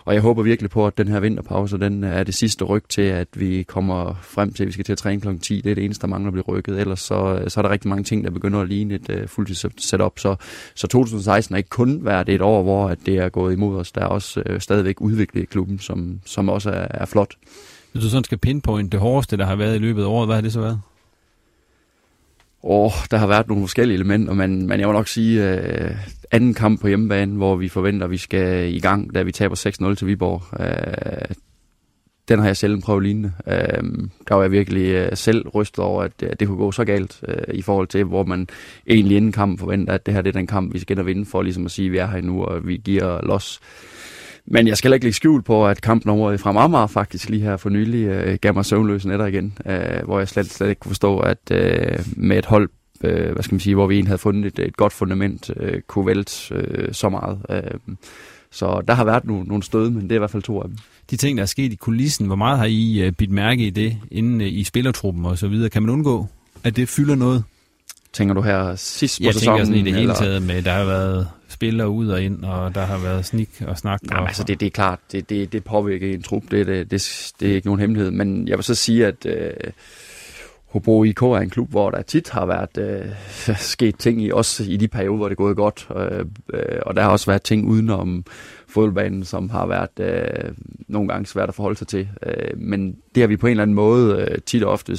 Og jeg håber virkelig på, at den her vinterpause, den er det sidste ryg til, at vi kommer frem til, at vi skal til at træne kl. 10. Det er det eneste, der mangler at blive rykket. Ellers så, øh, så er der rigtig mange ting, der begynder at ligne et uh, fuldtids setup. Så, så 2016 er ikke kun været et år, hvor at det er gået imod os. Der er også uh, stadigvæk udviklet i klubben, som, som også er, er flot. Hvis du sådan skal pinpoint det hårdeste, der har været i løbet af året, hvad har det så været? Åh, der har været nogle forskellige elementer, men, men jeg må nok sige, øh, anden kamp på hjemmebane, hvor vi forventer, at vi skal i gang, da vi taber 6-0 til Viborg. Øh, den har jeg selv prøvet lignende. Øh, der var jeg virkelig øh, selv rystet over, at, at det kunne gå så galt øh, i forhold til, hvor man egentlig inden kampen forventer, at det her det er den kamp, vi skal ind og vinde for, ligesom at sige, at vi er her nu, og vi giver los. Men jeg skal ikke lægge skjul på, at kampen over fra Marmar faktisk lige her for nylig øh, gav mig søvnløse netter igen, øh, hvor jeg slet, slet ikke kunne forstå, at øh, med et hold, øh, hvad skal man sige, hvor vi egentlig havde fundet et, et godt fundament, øh, kunne vælte øh, så meget. Øh, så der har været nogle, nogle stød, men det er i hvert fald to af dem. De ting, der er sket i kulissen, hvor meget har I uh, bidt mærke i det inden uh, i spillertruppen og så videre? Kan man undgå, at det fylder noget? Tænker du her sidst på jeg sæsonen? Jeg tænker sådan i det hele taget med, der har været spillere ud og ind, og der har været snik og snak. Nej, og, altså det, det er klart, det, det, det påvirker en trup, det, det, det, det er ikke nogen hemmelighed, men jeg vil så sige, at øh, Hobro IK er en klub, hvor der tit har været øh, sket ting i, også i de perioder, hvor det er gået godt, øh, øh, og der har også været ting udenom fodboldbanen, som har været øh, nogle gange svært at forholde sig til, øh, men det har vi på en eller anden måde øh, tit og ofte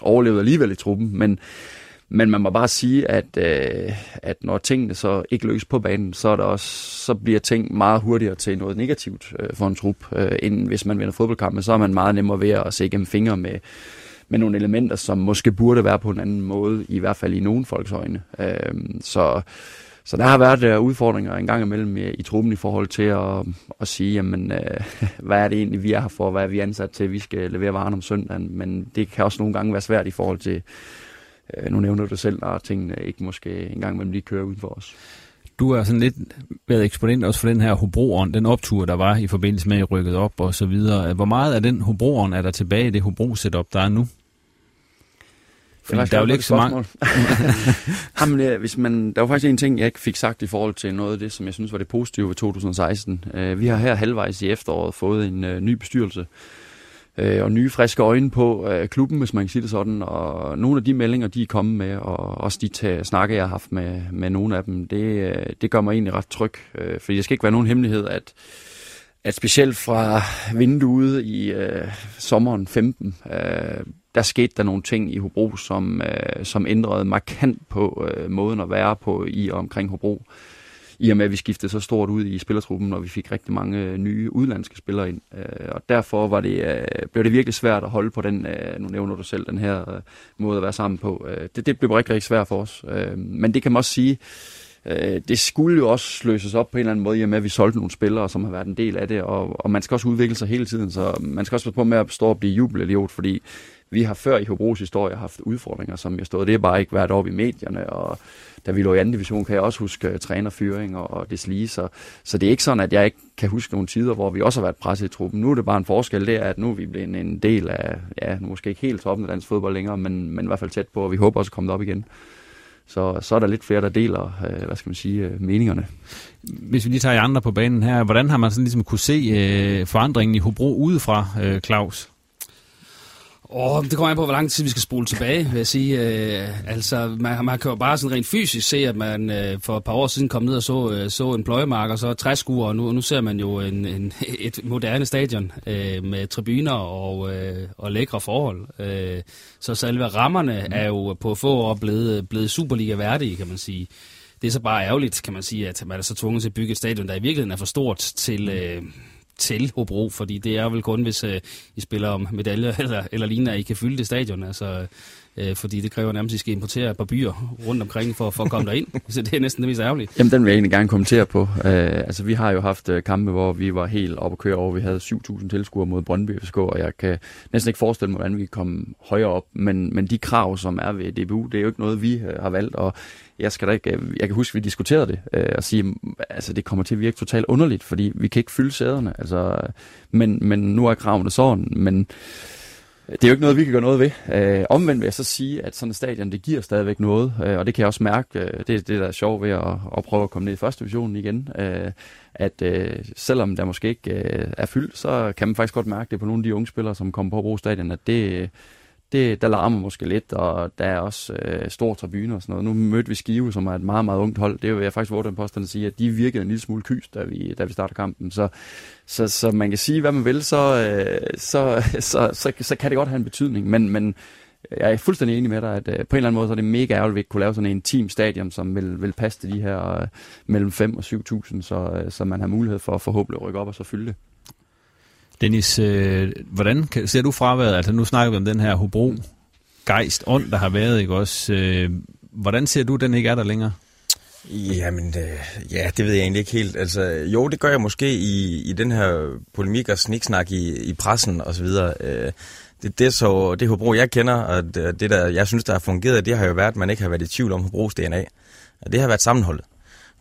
overlevet alligevel i truppen, men men man må bare sige, at, øh, at når tingene så ikke lykkes på banen, så, er der også, så bliver ting meget hurtigere til noget negativt øh, for en trup. Øh, end hvis man vinder fodboldkampe, så er man meget nemmere ved at se gennem fingre med, med nogle elementer, som måske burde være på en anden måde, i hvert fald i nogen folks øjne. Øh, så, så der har været øh, udfordringer en gang imellem i, i truppen i forhold til at, at sige, jamen, øh, hvad er det egentlig, vi er her for, hvad er vi ansat til, vi skal levere varen om søndagen, men det kan også nogle gange være svært i forhold til, nu nævner du selv, når tingene ikke måske engang mellem lige kører uden for os. Du har sådan lidt været eksponent også for den her Hobro'eren, den optur, der var i forbindelse med, at I rykket op og så videre. Hvor meget af den Hobro'eren er der tilbage i det Hobro-setup, der er nu? Det der er jo ikke så mange... Jamen, ja, hvis man, der var faktisk en ting, jeg ikke fik sagt i forhold til noget af det, som jeg synes var det positive ved 2016. Uh, vi har her halvvejs i efteråret fået en uh, ny bestyrelse, øh, og nye friske øjne på øh, klubben, hvis man kan sige det sådan. Og nogle af de meldinger, de er kommet med, og også de tæ- snakke, jeg har haft med, med nogle af dem, det, øh, det gør mig egentlig ret tryg. Øh, fordi det skal ikke være nogen hemmelighed, at at specielt fra vinduet i øh, sommeren 15, øh, der skete der nogle ting i Hobro, som, øh, som ændrede markant på øh, måden at være på i og omkring Hobro. I og med, at vi skiftede så stort ud i spillertruppen, og vi fik rigtig mange øh, nye udlandske spillere ind. Øh, og derfor var det, øh, blev det virkelig svært at holde på den, øh, nu nævner du selv, den her øh, måde at være sammen på. Øh, det, det blev rigtig, rigtig svært for os. Øh, men det kan man også sige, øh, det skulle jo også løses op på en eller anden måde, i og med, at vi solgte nogle spillere, som har været en del af det, og, og man skal også udvikle sig hele tiden, så man skal også passe på med at stå og blive jubelidiot, fordi vi har før i Hobros historie haft udfordringer, som jeg stod. Det er bare ikke været op i medierne, og da vi lå i anden division, kan jeg også huske øh, trænerfyring og, og deslige. Så, så det er ikke sådan, at jeg ikke kan huske nogle tider, hvor vi også har været presset i truppen. Nu er det bare en forskel, det er, at nu er vi blevet en del af, ja, nu måske ikke helt toppen af dansk fodbold længere, men, men i hvert fald tæt på, og vi håber også at komme op igen. Så, så er der lidt flere, der deler, øh, hvad skal man sige, øh, meningerne. Hvis vi lige tager andre på banen her, hvordan har man sådan ligesom kunne se øh, forandringen i Hobro udefra, øh, Claus? Oh, det kommer an på, hvor lang tid vi skal spole tilbage, vil jeg sige. Øh, altså, man, man kan jo bare sådan rent fysisk se, at man øh, for et par år siden kom ned og så, øh, så en pløjemark og så træskuer, og nu, nu ser man jo en, en, et moderne stadion øh, med tribuner og, øh, og lækre forhold. Øh, så selve rammerne mm. er jo på få år blevet, blevet Superliga-værdige, kan man sige. Det er så bare ærgerligt, kan man sige, at man er så tvunget til at bygge et stadion, der i virkeligheden er for stort til... Øh, til Hobro, fordi det er vel kun, hvis øh, I spiller om medaljer eller, eller lignende, at I kan fylde det stadion. Altså, øh, fordi det kræver nærmest, at I skal importere et par byer rundt omkring for, for at komme derind. Så det er næsten det mest ærgerlige. Jamen, den vil jeg egentlig gerne kommentere på. Øh, altså, vi har jo haft øh, kampe, hvor vi var helt oppe at køre over. Vi havde 7.000 tilskuere mod Brøndby FSK, og jeg kan næsten ikke forestille mig, hvordan vi kom højere op. Men, men de krav, som er ved DBU, det er jo ikke noget, vi øh, har valgt. Og jeg skal da ikke, øh, jeg kan huske, at vi diskuterede det, øh, og sige, mm, altså det kommer til at virke totalt underligt, fordi vi kan ikke fylde sæderne, altså, men, men nu er kravene sådan, men øh, det er jo ikke noget, vi kan gøre noget ved. Øh, omvendt vil jeg så sige, at sådan et stadion, det giver stadigvæk noget, øh, og det kan jeg også mærke, øh, det er det, der er sjovt ved at, at prøve at komme ned i første division igen, øh, at øh, selvom der måske ikke øh, er fyldt, så kan man faktisk godt mærke det på nogle af de unge spillere, som kommer på at bruge stadion, at det, det, der larmer måske lidt, og der er også øh, stor tribune og sådan noget. Nu mødte vi Skive, som er et meget, meget ungt hold. Det vil jeg faktisk våge den påstand at sige, at de virkede en lille smule kys, da vi, da vi startede kampen. Så, så, så man kan sige, hvad man vil, så, øh, så, så, så, så kan det godt have en betydning. Men, men jeg er fuldstændig enig med dig, at øh, på en eller anden måde så er det mega ærgerligt, at vi ikke kunne lave sådan en team stadion, som vil, vil passe til de her øh, mellem 5 og 7.000, så, øh, så man har mulighed for at forhåbentlig rykke op og så fylde det. Dennis, øh, hvordan ser du fraværet? Altså nu snakker vi om den her Hobro gejst, ånd, der har været, ikke også? Øh, hvordan ser du, den ikke er der længere? Jamen, øh, ja, det ved jeg egentlig ikke helt. Altså, jo, det gør jeg måske i, i den her polemik og sniksnak i, i pressen og så videre. Øh, det, det, så, det Hobro, jeg kender, og det, det, der jeg synes, der har fungeret, det har jo været, at man ikke har været i tvivl om Hobros DNA. Og det har været sammenholdet.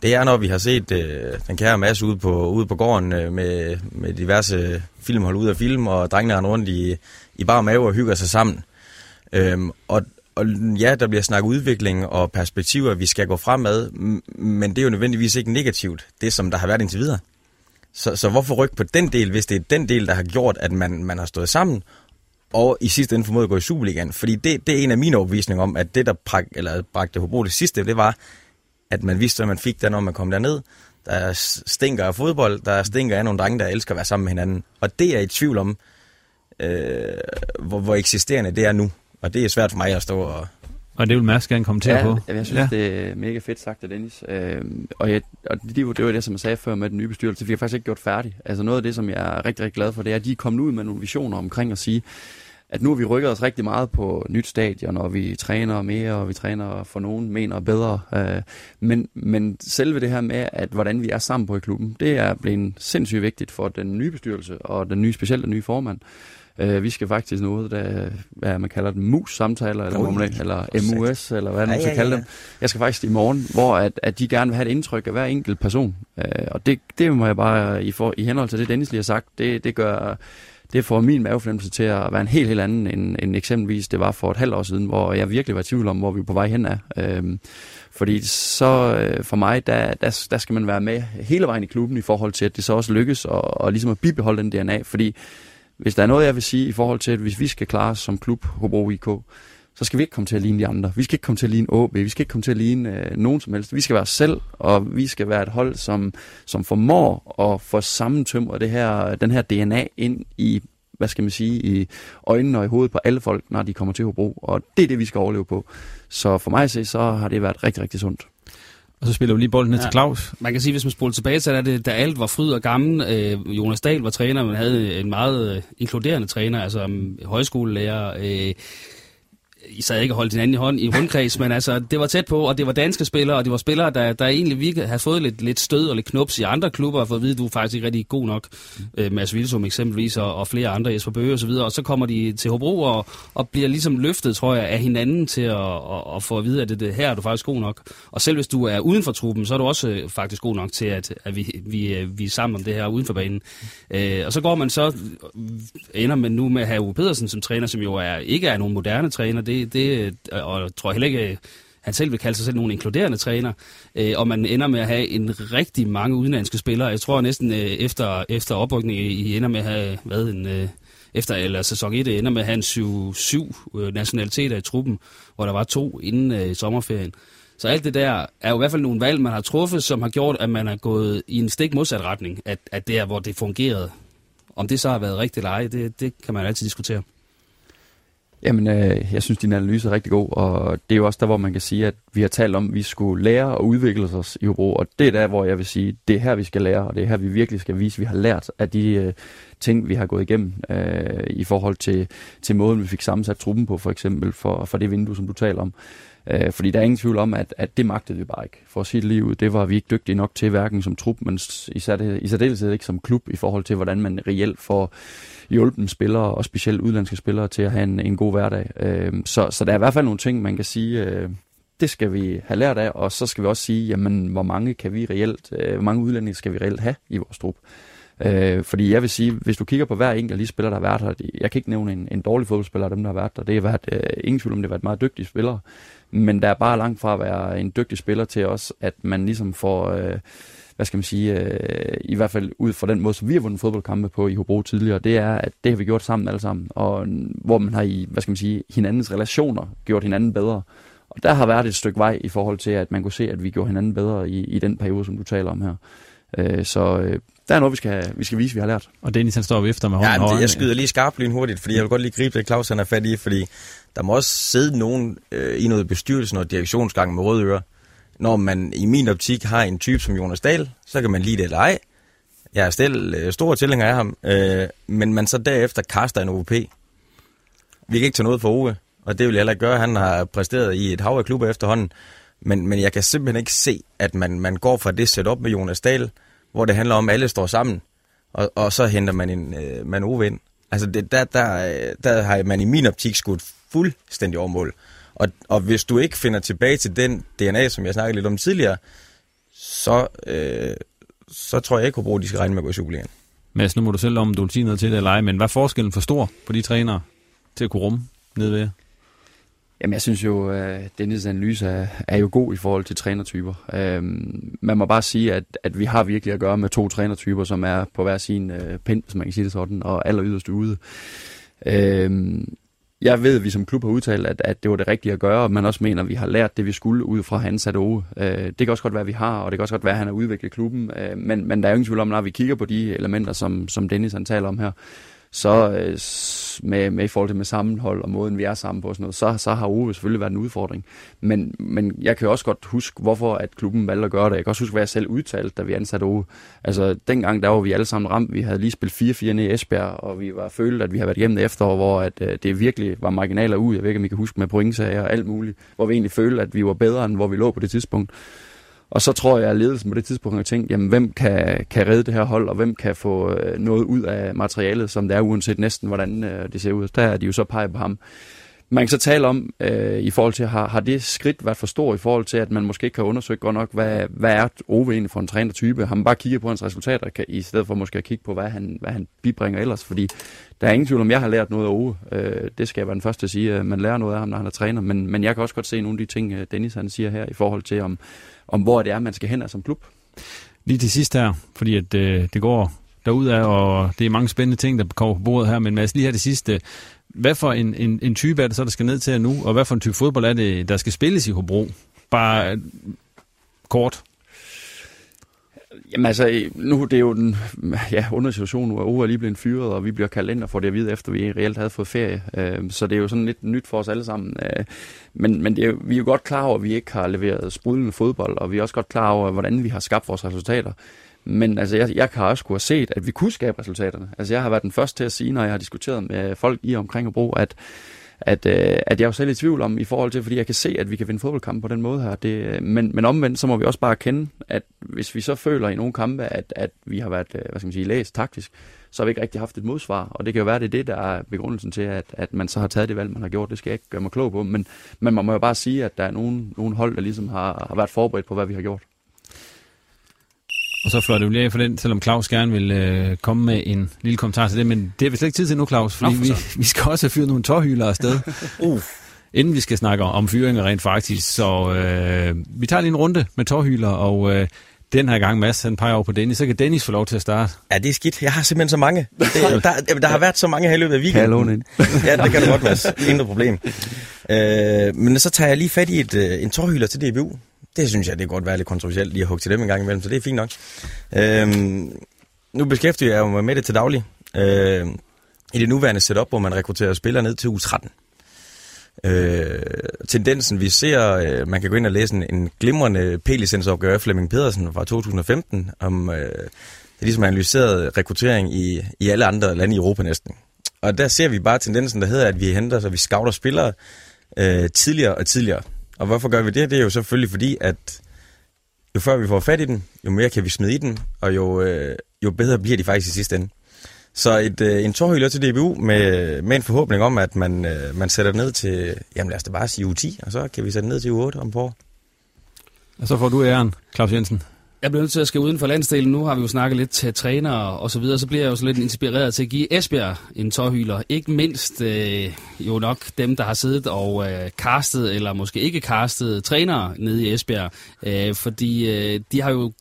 Det er, når vi har set øh, den kære masse ude på, ude på gården øh, med, med diverse filmhold ud af film, og drengene render rundt i, i bare mave og hygger sig sammen. Øhm, og, og ja, der bliver snakket udvikling og perspektiver, vi skal gå fremad, men det er jo nødvendigvis ikke negativt, det som der har været indtil videre. Så, så hvorfor rykke på den del, hvis det er den del, der har gjort, at man, man har stået sammen, og i sidste ende formået at gå i Superligaen? Fordi det, det er en af mine overbevisninger om, at det, der prak, eller bragte Hobro det sidste, det var, at man vidste, at man fik der, når man kom derned. Der stinker af fodbold, der stinker af nogle drenge, der elsker at være sammen med hinanden. Og det er i tvivl om, øh, hvor, hvor eksisterende det er nu. Og det er svært for mig at stå og... Og det vil Mads gerne kommentere ja, på. Jeg synes, ja. det er mega fedt sagt af Dennis. Øh, og jeg, og det, det var det, som jeg sagde før med den nye bestyrelse. Vi har faktisk ikke gjort færdig. Altså noget af det, som jeg er rigtig, rigtig glad for, det er, at de er kommet ud med nogle visioner omkring at sige, at nu har vi rykket os rigtig meget på nyt stadion, og vi træner mere, og vi træner for nogen mener bedre. Øh, men, men selve det her med, at hvordan vi er sammen på i klubben, det er blevet sindssygt vigtigt for den nye bestyrelse, og den nye, specielt den nye formand. Uh, vi skal faktisk noget, der, hvad man kalder det, mus-samtaler, eller, oh, eller MUS, eller hvad man ja, skal ja, kalde ja. dem. Jeg skal faktisk i morgen, hvor at, at de gerne vil have et indtryk af hver enkelt person. Uh, og det, det må jeg bare, i, for, i henhold til det, Dennis lige har sagt, det, det gør det får min mavefornemmelse til at være en helt, helt anden, end, end eksempelvis det var for et halvt år siden, hvor jeg virkelig var i tvivl om, hvor vi er på vej hen er. Øhm, fordi så øh, for mig, der, der, der skal man være med hele vejen i klubben i forhold til, at det så også lykkes, og, og ligesom at bibeholde den DNA, fordi hvis der er noget, jeg vil sige i forhold til, at hvis vi skal klare os som klub Hobro IK, så skal vi ikke komme til at ligne de andre. Vi skal ikke komme til at ligne OB, vi skal ikke komme til at ligne øh, nogen som helst. Vi skal være os selv, og vi skal være et hold, som, som formår at få sammentømret det her, den her DNA ind i hvad skal man sige, i øjnene og i hovedet på alle folk, når de kommer til Hobro. Og det er det, vi skal overleve på. Så for mig at se, så har det været rigtig, rigtig sundt. Og så spiller vi lige bolden ned ja. til Claus. Man kan sige, hvis man spoler tilbage, så er det, da alt var fryd og gammel. Øh, Jonas Dahl var træner, men havde en meget øh, inkluderende træner, altså um, højskolelærer. Øh, i sad ikke og holdt hinanden i hånd i rundkreds, men altså, det var tæt på, og det var danske spillere, og det var spillere, der, der egentlig virkelig havde fået lidt, lidt stød og lidt knups i andre klubber, for at vide, at du er faktisk ikke rigtig god nok. Øh, Mads Vilsum eksempelvis, og, og flere andre, Jesper Bøge og så videre, og så kommer de til Hobro og, og bliver ligesom løftet, tror jeg, af hinanden til at, at, at få at vide, at det, det, her er du faktisk god nok. Og selv hvis du er uden for truppen, så er du også øh, faktisk god nok til, at, at vi, vi, øh, vi er sammen om det her uden for banen. Øh, og så går man så, øh, ender man nu med at have Uwe Pedersen som træner, som jo er, ikke er nogen moderne træner, det, det, øh, og jeg tror heller ikke, øh, han selv vil kalde sig selv nogen inkluderende træner, øh, og man ender med at have en rigtig mange udenlandske spillere. Jeg tror næsten øh, efter, efter oprykningen, I ender med at have hvad, en, øh, efter eller sæson 1 øh, ender med at have en syv, syv øh, nationaliteter i truppen, hvor der var to inden øh, sommerferien. Så alt det der er jo i hvert fald nogle valg, man har truffet, som har gjort, at man er gået i en stik modsat retning, at, at det er, hvor det fungerede. Om det så har været rigtigt eller ej, det, det kan man altid diskutere. Jamen, øh, jeg synes, din analyse er rigtig god, og det er jo også der, hvor man kan sige, at vi har talt om, at vi skulle lære og udvikle os i Hobro, og det er der, hvor jeg vil sige, det er her, vi skal lære, og det er her, vi virkelig skal vise, at vi har lært af de øh, ting, vi har gået igennem øh, i forhold til, til måden, vi fik sammensat truppen på, for eksempel, for, for det vindue, som du taler om. Øh, fordi der er ingen tvivl om, at, at det magtede vi bare ikke. For at sige det lige ud, det var vi ikke dygtige nok til, hverken som trup, men i særdeleshed ikke som klub, i forhold til, hvordan man reelt får hjulpet spillere, og specielt udlandske spillere, til at have en, en god hverdag. Øh, så, så der er i hvert fald nogle ting, man kan sige, øh, det skal vi have lært af, og så skal vi også sige, jamen, hvor mange kan vi reelt, øh, hvor mange udlændinge skal vi reelt have i vores trup. Øh, fordi jeg vil sige, hvis du kigger på hver enkelt af de spillere, der har været her, jeg kan ikke nævne en, en dårlig fodboldspiller af dem, der har været der. Det har været øh, ingen tvivl om, det har været meget dygtige spillere. Men der er bare langt fra at være en dygtig spiller til os, at man ligesom får, øh, hvad skal man sige, øh, i hvert fald ud fra den måde, som vi har vundet fodboldkampe på i Hobro tidligere, det er, at det har vi gjort sammen alle sammen, og hvor man har i, hvad skal man sige, hinandens relationer gjort hinanden bedre. Og der har været et stykke vej i forhold til, at man kunne se, at vi gjorde hinanden bedre i, i den periode, som du taler om her. Øh, så øh, der er noget, vi skal, vi skal vise, vi har lært. Og Dennis han står efter med hånden ja, jeg skyder lige skarpt lyn hurtigt, fordi jeg vil godt lige gribe det, Claus han er fat i, fordi der må også sidde nogen øh, i noget bestyrelsen og direktionsgang med røde ører. Når man i min optik har en type som Jonas Dahl, så kan man lide det eller ej. Jeg er selv øh, stor tilhænger af ham, øh, men man så derefter kaster en OP. Vi kan ikke tage noget for Ove, og det vil jeg heller ikke gøre. Han har præsteret i et hav af klubber efterhånden. Men, men jeg kan simpelthen ikke se, at man, man går fra det setup med Jonas Dahl, hvor det handler om, at alle står sammen, og, og så henter man en øh, man Ove ind. Altså, det, der, der, øh, der har man i min optik skudt fuldstændig overmål. Og, og hvis du ikke finder tilbage til den DNA, som jeg snakkede lidt om tidligere, så, øh, så tror jeg ikke, at de skal regne med at gå i Superligaen. Mads, nu må du selv om, du vil sige noget til det eller ej, men hvad er forskellen for stor på de trænere til at kunne rumme nede ved Jamen, jeg synes jo, at Dennis analyse er, er jo god i forhold til trænertyper. Øhm, man må bare sige, at, at vi har virkelig at gøre med to trænertyper, som er på hver sin øh, pind, hvis man kan sige det sådan, og aller yderst ude. Øhm, jeg ved, at vi som klub har udtalt, at, at det var det rigtige at gøre, og man også mener, at vi har lært det, vi skulle ud fra hans at Øh, det kan også godt være, at vi har, og det kan også godt være, at han har udviklet klubben. Øh, men, men der er jo ingen tvivl om, når vi kigger på de elementer, som, som Dennis han taler om her, så øh, med, med i forhold til med sammenhold og måden, vi er sammen på, og sådan noget, så, så har Ove selvfølgelig været en udfordring. Men, men jeg kan jo også godt huske, hvorfor at klubben valgte at gøre det. Jeg kan også huske, hvad jeg selv udtalte, da vi ansatte Ove. Altså, dengang der var vi alle sammen ramt. Vi havde lige spillet 4-4 ned i Esbjerg, og vi var følt, at vi havde været hjemme efter, efterår, hvor at, øh, det virkelig var marginaler ud. Jeg ved ikke, om I kan huske med pointsager og alt muligt. Hvor vi egentlig følte, at vi var bedre, end hvor vi lå på det tidspunkt. Og så tror jeg, at ledelsen på det tidspunkt har tænkt, jamen hvem kan, kan redde det her hold, og hvem kan få øh, noget ud af materialet, som det er, uanset næsten hvordan øh, det ser ud. Der er de jo så peget på ham. man kan så tale om, øh, i forhold til, har, har det skridt været for stort i forhold til, at man måske ikke kan undersøge godt nok, hvad, hvad er Ove egentlig for en trænertype? Har man bare kigget på hans resultater, kan, i stedet for måske at kigge på, hvad han, hvad han bibringer ellers? Fordi der er ingen tvivl om, jeg har lært noget af Ove. Øh, det skal jeg være den første til at sige, at man lærer noget af ham, når han er træner. Men, men jeg kan også godt se nogle af de ting, øh, Dennis han siger her, i forhold til, om, om hvor det er, man skal hen som klub. Lige til sidst her, fordi at, øh, det går derudad, og det er mange spændende ting, der kommer på bordet her, men Mads, lige her det sidste, hvad for en, en, en type er det så, der skal ned til nu, og hvad for en type fodbold er det, der skal spilles i Hobro? Bare kort. Jamen altså, nu det er jo den ja, situation, hvor Ove er lige blevet fyret, og vi bliver kaldt ind og får det at vide, efter vi reelt havde fået ferie. Øhm, så det er jo sådan lidt nyt for os alle sammen. Øh. Men men det er vi er jo godt klar over, at vi ikke har leveret sprudlende fodbold, og vi er også godt klar over, hvordan vi har skabt vores resultater. Men altså, jeg, jeg kan også kunne have set, at vi kunne skabe resultaterne. Altså, jeg har været den første til at sige, når jeg har diskuteret med folk i omkring og brug, at, at, øh, at jeg er jo selv i tvivl om, i forhold til, fordi jeg kan se, at vi kan vinde fodboldkampe på den måde her. Det, øh, men, men omvendt, så må vi også bare kende, at hvis vi så føler i nogle kampe, at, at vi har været, øh, hvad skal man sige, læst taktisk, så har vi ikke rigtig haft et modsvar. Og det kan jo være, det er det, der er begrundelsen til, at, at man så har taget det valg, man har gjort. Det skal jeg ikke gøre mig klog på. Men, men man må jo bare sige, at der er nogen, nogen hold, der ligesom har, har været forberedt på, hvad vi har gjort. Og så fløj det jo af for den, selvom Claus gerne vil øh, komme med en lille kommentar til det, men det er vi slet ikke tid til nu, Claus, fordi Nå, vi, vi skal også have fyret nogle tårhylder afsted. uh. Inden vi skal snakke om fyringer rent faktisk, så øh, vi tager lige en runde med tårhylder, og øh, den her gang, Mads, han peger over på Dennis, så kan Dennis få lov til at starte. Ja, det er skidt. Jeg har simpelthen så mange. Det, der, der har været så mange her i løbet af weekenden. Kan jeg Ja, det kan du godt, Mads. Intet problem. Øh, men så tager jeg lige fat i et, øh, en tårhylder til DBU det synes jeg, det kan godt være lidt kontroversielt lige at hugge til dem en gang imellem, så det er fint nok. Øhm, nu beskæftiger jeg mig med det til daglig. Øhm, I det nuværende setup, hvor man rekrutterer spillere ned til U13. Øh, tendensen vi ser, øh, man kan gå ind og læse en, en glimrende P-licensopgave af Flemming Pedersen fra 2015, om øh, det ligesom analyseret rekruttering i, i alle andre lande i Europa næsten. Og der ser vi bare tendensen, der hedder, at vi henter, så vi scouter spillere øh, tidligere og tidligere. Og hvorfor gør vi det? Det er jo selvfølgelig fordi, at jo før vi får fat i den, jo mere kan vi smide i den, og jo, øh, jo bedre bliver de faktisk i sidste ende. Så et, øh, en tårhylder til DBU med, med en forhåbning om, at man, øh, man sætter ned til, jamen lad os da bare sige U10, og så kan vi sætte ned til U8 om på Og så får du æren, Claus Jensen. Jeg bliver nødt til at skal uden for landsdelen. Nu har vi jo snakket lidt til trænere og så videre. Så bliver jeg jo så lidt inspireret til at give Esbjerg en tårhyler. Ikke mindst øh, jo nok dem, der har siddet og øh, castet, eller måske ikke castet, trænere nede i Esbjerg. Øh, fordi øh, de har jo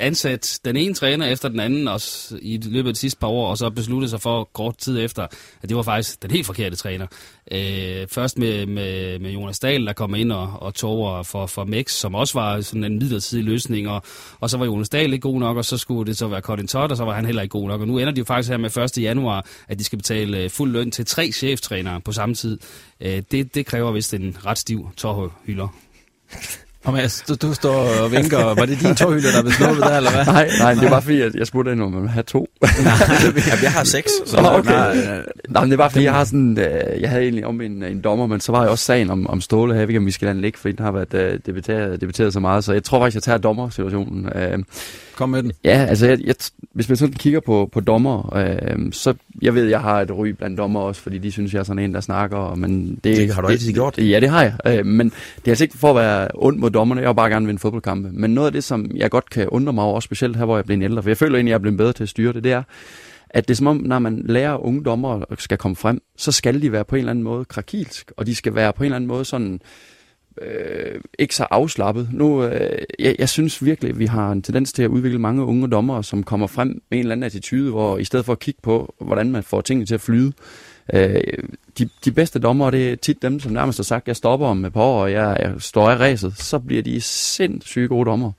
ansat den ene træner efter den anden også i løbet af de sidste par år, og så besluttede sig for kort tid efter, at det var faktisk den helt forkerte træner. Øh, først med, med, med Jonas Dahl, der kom ind og, og tog for, for Mex, som også var sådan en midlertidig løsning, og, og så var Jonas Dahl ikke god nok, og så skulle det så være Colin Todd, og så var han heller ikke god nok. Og nu ender de jo faktisk her med 1. januar, at de skal betale øh, fuld løn til tre cheftrænere på samme tid. Øh, det, det kræver vist en ret stiv tårhylder. Og Mads, du, du står og vinker. Var det din tårhylde, der blev snuppet der, eller hvad? Nej, nej, det var fordi, at jeg spurgte ind, om man have to. nej, jeg har seks. Så okay. Nej, nej, men det var fordi, jeg har sådan, øh, jeg havde egentlig om en, en dommer, men så var jeg også sagen om, om Ståle her. Jeg ved ikke, om vi skal lade den ligge, fordi den har været uh, debatteret, debatteret så meget. Så jeg tror faktisk, jeg tager dommer-situationen. Uh, Kom med den. Ja, altså, jeg, jeg, hvis man sådan kigger på, på dommer, øh, så jeg ved, jeg har et ry blandt dommer også, fordi de synes, jeg er sådan en, der snakker. Men det, det har du altid det, gjort. Ja, det har jeg. Øh, men det er altså ikke for at være ond mod dommerne. Jeg vil bare gerne vinde fodboldkampe. Men noget af det, som jeg godt kan undre mig over, også specielt her, hvor jeg bliver ældre, for jeg føler egentlig, at jeg er blevet bedre til at styre det, det er, at det er som om, når man lærer unge dommer skal komme frem, så skal de være på en eller anden måde krakilsk, og de skal være på en eller anden måde sådan øh, ikke så afslappet. Nu, øh, jeg, jeg synes virkelig, at vi har en tendens til at udvikle mange unge dommere, som kommer frem med en eller anden attitude, hvor i stedet for at kigge på, hvordan man får tingene til at flyde, øh, de, de bedste dommere, det er tit dem, som nærmest har sagt, jeg stopper om et par år, og jeg, jeg står af ræset, så bliver de sindssygt gode dommere.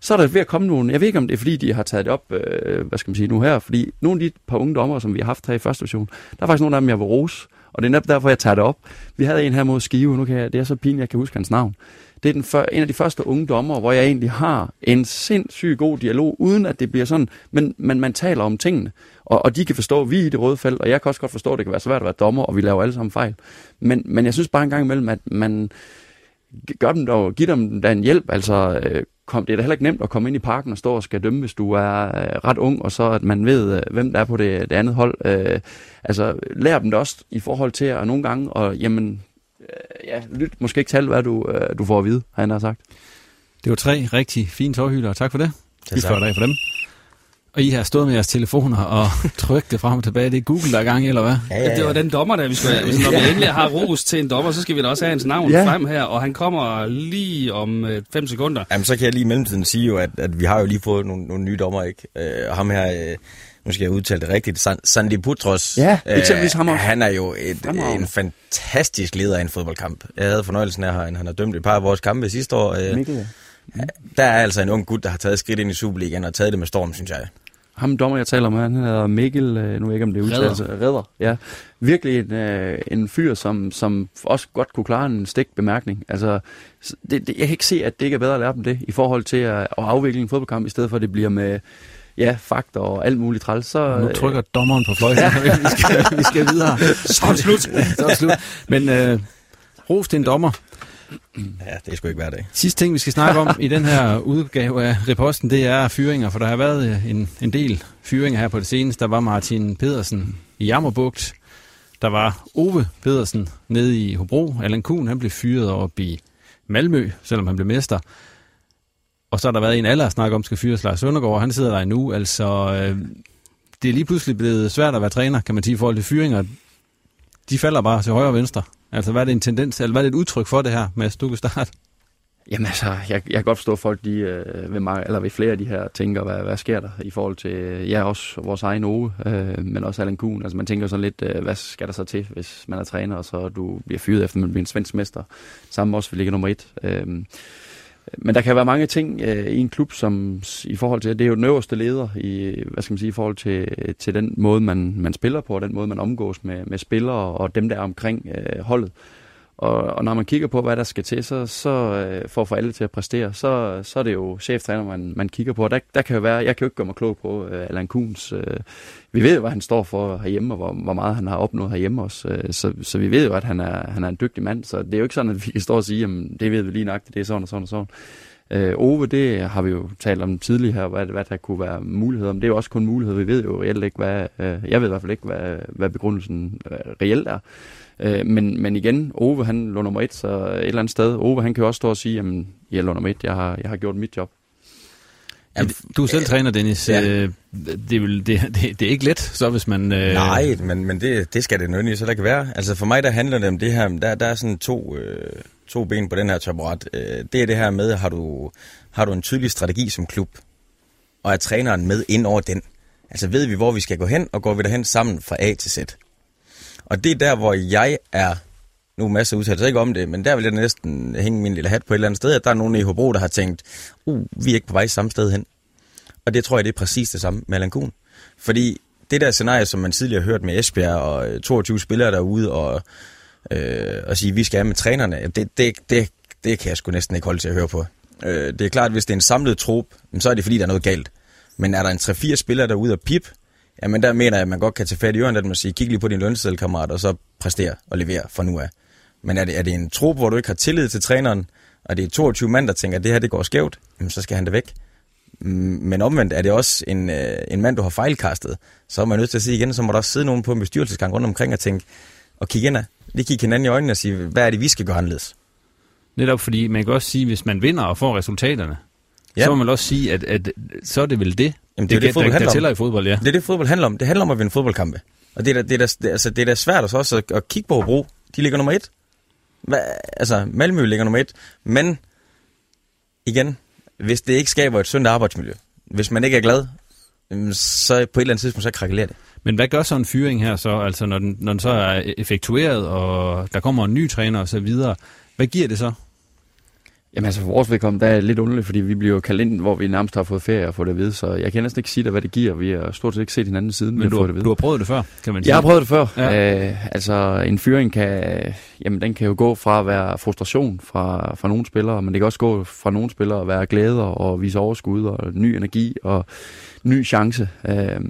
Så er der ved at komme nogle, jeg ved ikke om det er fordi, de har taget det op, øh, hvad skal man sige nu her, fordi nogle af de par unge dommere, som vi har haft her i første division, der er faktisk nogle af dem, jeg vil rose, og det er netop derfor, jeg tager det op. Vi havde en her mod Skive, nu kan jeg, det er så pinligt, jeg kan huske hans navn. Det er den før, en af de første unge dommer, hvor jeg egentlig har en sindssygt god dialog, uden at det bliver sådan, men, men man taler om tingene, og, og de kan forstå, at vi er i det røde felt, og jeg kan også godt forstå, at det kan være svært at være dommer, og vi laver alle sammen fejl. Men, men jeg synes bare en gang imellem, at man gør dem dog, giv dem da en hjælp, altså øh, kom, det er da heller ikke nemt at komme ind i parken og stå og skal dømme, hvis du er øh, ret ung, og så at man ved, øh, hvem der er på det, det andet hold. Øh, altså, lær dem det også i forhold til at nogle gange, og jamen, ja, lyt måske ikke til alt, hvad du, øh, du får at vide, han har sagt. Det var tre rigtig fine tårhylder. Tak for det. Vi tak. får dig for dem. Og I har stået med jeres telefoner og trykket det frem og tilbage. Det er Google, der er gang eller hvad? Ja, ja, Det var den dommer, der vi skulle have. Når vi endelig har ros til en dommer, så skal vi da også have hans navn Ja. ja. frem her, og han kommer lige om øh, fem sekunder. Jamen, så kan jeg lige i mellemtiden sige jo, at, at vi har jo lige fået nogle, nogle nye dommer, ikke? Øh, og ham her, øh, nu skal jeg udtale det rigtigt, San, Sandy Putros. Ja, eksempelvis ham også. Han er jo et, Fremragende. en fantastisk leder af en fodboldkamp. Jeg havde fornøjelsen af, at han, han har dømt et par af vores kampe sidste år. Øh, Mikkel, ja. der er altså en ung gut, der har taget skridt ind i Superligaen og taget det med storm, synes jeg. Ham dommer, jeg taler med, han hedder Mikkel, øh, nu ved jeg ikke, om det er udtalt. Redder. ja. Virkelig en, øh, en fyr, som, som også godt kunne klare en stik bemærkning. Altså, det, det, jeg kan ikke se, at det ikke er bedre at lære dem det, i forhold til at, at afvikle en fodboldkamp, i stedet for at det bliver med ja, fakta og alt muligt træls. Så, Og nu øh, trykker dommeren på fløjten. vi, skal, vi skal videre. Så er det slut. Så er det slut. Men øh, ros til en dommer. Ja, det er sgu ikke hver dag. Sidste ting, vi skal snakke om i den her udgave af reposten, det er fyringer, for der har været øh, en, en del fyringer her på det seneste. Der var Martin Pedersen i Jammerbugt. Der var Ove Pedersen nede i Hobro. Allan Kuhn, han blev fyret op i Malmø, selvom han blev mester. Og så har der været en alder snak om, skal fyres Lars Søndergaard. Han sidder der endnu. Altså, øh, det er lige pludselig blevet svært at være træner, kan man sige, i forhold til fyringer. De falder bare til højre og venstre. Altså, hvad er det en tendens, eller hvad er det et udtryk for det her, Mads? Du kan starte. Jamen altså, jeg, jeg kan godt forstå, at folk de, øh, ved, mig, eller ved flere af de her tænker, hvad, hvad sker der i forhold til, øh, ja, også vores egen Ove, øh, men også Allan Kuhn. Altså man tænker sådan lidt, øh, hvad skal der så til, hvis man er træner, og så du bliver fyret efter, man bliver en svensk mester. Samme også, vi ligger nummer et. Øh, men der kan være mange ting øh, i en klub, som i forhold til, det er jo den øverste leder i, hvad skal man sige, i forhold til, øh, til den måde, man, man spiller på, og den måde, man omgås med, med spillere og dem, der er omkring øh, holdet. Og, og når man kigger på, hvad der skal til, så, så øh, for at få alle til at præstere, så, så er det jo cheftræner, man, man kigger på. Og Der, der kan jo være, jeg kan jo ikke gøre mig klog på øh, Allan Kuhns. Øh, vi ved jo, hvad han står for herhjemme, og hvor, hvor meget han har opnået herhjemme også. Øh, så, så vi ved jo, at han er, han er en dygtig mand. Så det er jo ikke sådan, at vi kan stå og sige, jamen, det ved vi lige nøjagtigt, det er sådan og sådan og sådan. Øh, Ove, det har vi jo talt om tidligere her, hvad, hvad der kunne være muligheder. Men det er jo også kun muligheder. Vi ved jo reelt ikke, hvad... Øh, jeg ved i hvert fald ikke, hvad, hvad begrundelsen øh, reelt er. Øh, men, men igen, Ove han lå nummer et, så et eller andet sted. Ove han kan jo også stå og sige, jamen, jeg lå nummer et, jeg har, jeg har gjort mit job. Jamen, du er selv træner, Dennis. Ja. Øh, det, er vel, det, det, det er ikke let, så hvis man... Øh, Nej, men, men det, det skal det nødvendigvis heller ikke være. Altså for mig, der handler det om det her, der, der er sådan to, øh, to ben på den her taburet. Øh, det er det her med, har du, har du en tydelig strategi som klub, og er træneren med ind over den? Altså ved vi, hvor vi skal gå hen, og går vi derhen sammen fra A til Z? Og det er der, hvor jeg er, nu er masser udtalt ikke om det, men der vil jeg næsten hænge min lille hat på et eller andet sted, at der er nogen i Hobro, der har tænkt, uh, vi er ikke på vej samme sted hen. Og det tror jeg, det er præcis det samme med Allan Kuhn. Fordi det der scenarie, som man tidligere har hørt med Esbjerg og øh, 22 spillere derude, og, øh, og sige, vi skal af med trænerne, det, det, det, det kan jeg sgu næsten ikke holde til at høre på. Øh, det er klart, at hvis det er en samlet trup, så er det fordi, der er noget galt. Men er der en 3-4 spillere derude og pip, jamen der mener jeg, at man godt kan tage fat i ørerne, at man siger, kig lige på din lønseddel, kammerat, og så præstere og levere for nu af. Men er det, er det en trup, hvor du ikke har tillid til træneren, og det er 22 mand, der tænker, at det her det går skævt, jamen, så skal han da væk. Mm, men omvendt er det også en, øh, en mand, du har fejlkastet. Så er man nødt til at sige igen, så må der også sidde nogen på en bestyrelsesgang rundt omkring og tænke, og kigge ind lige kigge hinanden i øjnene og sige, hvad er det, vi skal gøre anderledes? Netop fordi, man kan også sige, hvis man vinder og får resultaterne, ja. så må man også sige, at, at så er det vel det, Jamen, det er det, det, fodbold der, der handler om. tæller i fodbold, ja. Det er det, fodbold handler om. Det handler om at vinde fodboldkampe. Og det er da, det er da, altså, det er da svært også, at, at kigge på Hobro. De ligger nummer et. Hvad, altså, Malmø ligger nummer et. Men, igen, hvis det ikke skaber et sundt arbejdsmiljø, hvis man ikke er glad, så på et eller andet tidspunkt, så krakelerer det. Men hvad gør så en fyring her så, altså når den, når den så er effektueret, og der kommer en ny træner og så videre, hvad giver det så? Jamen altså for vores vedkommende, der er det lidt underligt, fordi vi bliver jo kaldt ind, hvor vi nærmest har fået ferie og fået det at vide, så jeg kan næsten ikke sige dig, hvad det giver. Vi har stort set ikke set hinanden siden, vi Men har du, fået har, det at vide. du har prøvet det før, kan man sige. Jeg har prøvet det før. Ja. Ja. Øh, altså, en fyring kan, jamen, den kan jo gå fra at være frustration fra, fra nogle spillere, men det kan også gå fra nogle spillere at være glæder og vise overskud og ny energi og ny chance. Øh,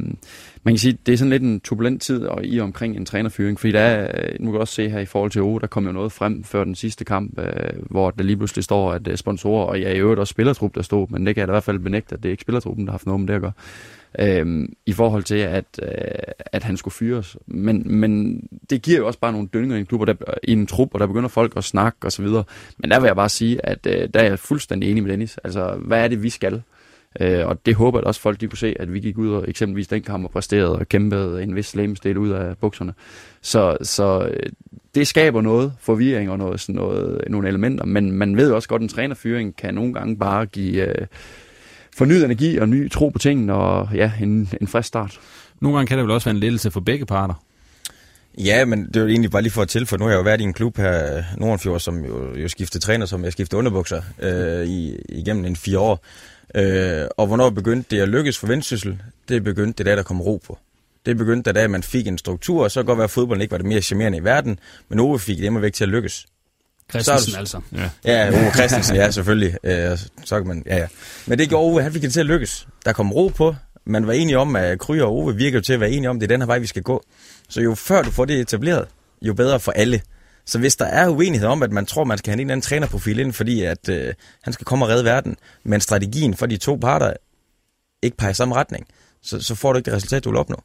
man kan sige, det er sådan lidt en turbulent tid og i omkring en trænerfyring, fordi der er, øh, nu kan også se her i forhold til O, der kom jo noget frem før den sidste kamp, øh, hvor der lige pludselig står, at øh, sponsorer, og jeg i øvrigt også spillertrup, der stod, men det kan jeg da i hvert fald benægte, at det er ikke spillertruppen, der har haft noget med det at gøre. øh, i forhold til, at, øh, at han skulle fyres. Men, men det giver jo også bare nogle dønninger i en klub, og der, i en trup, og der begynder folk at snakke og så videre. Men der vil jeg bare sige, at øh, der er jeg fuldstændig enig med Dennis. Altså, hvad er det, vi skal? Øh, og det håber jeg også folk de kunne se, at vi gik ud og eksempelvis den kamp og præsterede og kæmpede en vis slæmestil ud af bukserne. Så, så øh, det skaber noget forvirring og noget, sådan noget, nogle elementer, men man ved også godt, at en trænerfyring kan nogle gange bare give øh, fornyet energi og ny tro på tingene og ja, en, en frisk start. Nogle gange kan det vel også være en lettelse for begge parter. Ja, men det er jo egentlig bare lige for at til, for nu har jeg jo været i en klub her, Nordenfjord, som jo, jo skiftede træner, som jeg skiftede underbukser øh, i, igennem en fire år. Øh, og hvornår begyndte det at lykkes for Vendsyssel? Det begyndte det da, der kom ro på. Det begyndte da, man fik en struktur, og så kan godt være, at fodbolden ikke var det mere charmerende i verden, men Ove fik det væk til at lykkes. Christensen så, altså. Ja, ja Ove Christensen, ja, selvfølgelig. Øh, så kan man, ja, ja. Men det gjorde Ove, han fik det til at lykkes. Der kom ro på. Man var enige om, at Kry og Ove virker til at være enige om, at det er den her vej, vi skal gå. Så jo før du får det etableret, jo bedre for alle. Så hvis der er uenighed om, at man tror, man skal have en eller anden trænerprofil ind, fordi at øh, han skal komme og redde verden, men strategien for de to parter ikke peger i samme retning, så, så får du ikke det resultat, du vil opnå.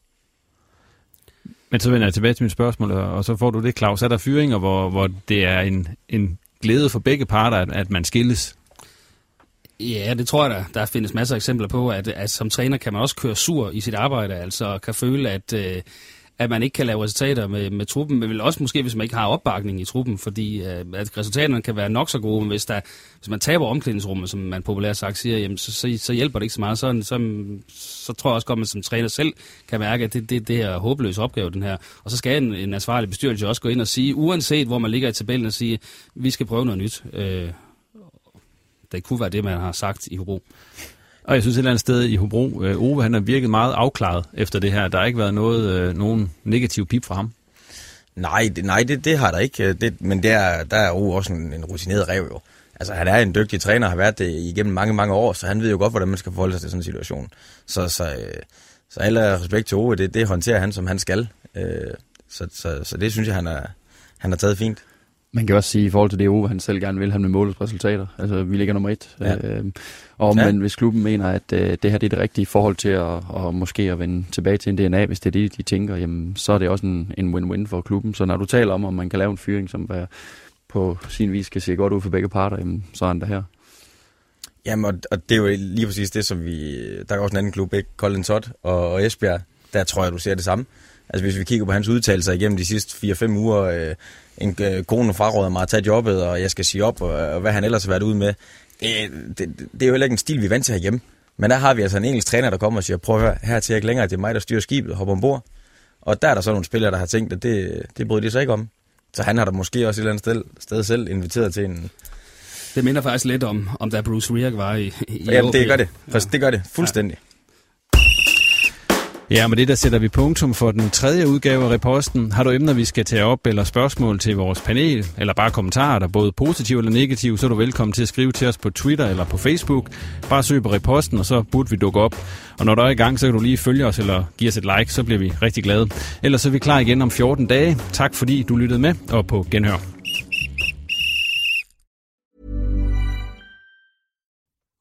Men så vender jeg tilbage til mit spørgsmål, og så får du det, Claus. Er der fyringer, hvor, hvor det er en, en glæde for begge parter, at, at man skilles? Ja, det tror jeg da. Der findes masser af eksempler på, at, at som træner kan man også køre sur i sit arbejde, altså kan føle, at... Øh, at man ikke kan lave resultater med, med truppen, men vel også måske, hvis man ikke har opbakning i truppen, fordi øh, at resultaterne kan være nok så gode, men hvis, der, hvis man taber omklædningsrummet, som man populært sagt siger, jamen, så, så, så hjælper det ikke så meget. Så, så, så tror jeg også godt, at man som træner selv kan mærke, at det, det, det er håbløs opgave, den her. Og så skal en, en ansvarlig bestyrelse også gå ind og sige, uanset hvor man ligger i tabellen, og sige, vi skal prøve noget nyt. Øh, det kunne være det, man har sagt i Hobro. Og jeg synes et eller andet sted i Hobro, øh, Ove han har virket meget afklaret efter det her. Der har ikke været noget, øh, nogen negativ pip fra ham. Nej, det, nej det, det har der ikke. Øh, det, men der, der er Ove også en, en rutineret rev jo. Altså han er en dygtig træner, har været det igennem mange, mange år, så han ved jo godt, hvordan man skal forholde sig til sådan en situation. Så, så, øh, så alle respekt til Ove, det, det håndterer han, som han skal. Øh, så, så, så det synes jeg, han har, han har taget fint. Man kan også sige, i forhold til det Ove, han selv gerne vil have med målets resultater. Altså, vi ligger nummer et. Ja. Øh, og ja. men hvis klubben mener, at øh, det her det er det rigtige forhold til at, og måske at vende tilbage til en DNA, hvis det er det, de tænker, jamen, så er det også en, en win-win for klubben. Så når du taler om, om man kan lave en fyring, som er på sin vis kan se godt ud for begge parter, jamen, så er han der her. Jamen, og, og det er jo lige præcis det, som vi... Der er også en anden klub, ikke? Colin Todd og, og Esbjerg. Der tror jeg, du ser det samme. Altså hvis vi kigger på hans udtalelser igennem de sidste 4-5 uger, øh, en øh, kone fraråder mig at tage jobbet, og jeg skal sige op, og, og hvad han ellers har været ude med. Det, det, det er jo heller ikke en stil, vi er vant til herhjemme. Men der har vi altså en engelsk træner, der kommer og siger, prøv at høre, her til ikke længere, det er mig, der styrer skibet hopper ombord. Og der er der så nogle spillere, der har tænkt, at det, det bryder de sig ikke om. Så han har da måske også et eller andet sted, sted selv inviteret til en... Det minder faktisk lidt om, om da Bruce Rierk var i, i Jamen, det gør det. Ja. Det gør det fuldstændig. Ja. Ja, men det der sætter vi punktum for den tredje udgave af reposten. Har du emner, vi skal tage op, eller spørgsmål til vores panel, eller bare kommentarer, der både positive eller negative, så er du velkommen til at skrive til os på Twitter eller på Facebook. Bare søg på reposten, og så burde vi dukke op. Og når du er i gang, så kan du lige følge os eller give os et like, så bliver vi rigtig glade. Ellers så er vi klar igen om 14 dage. Tak fordi du lyttede med, og på genhør.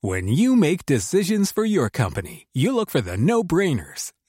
When you make decisions for your company, you look for the no-brainers.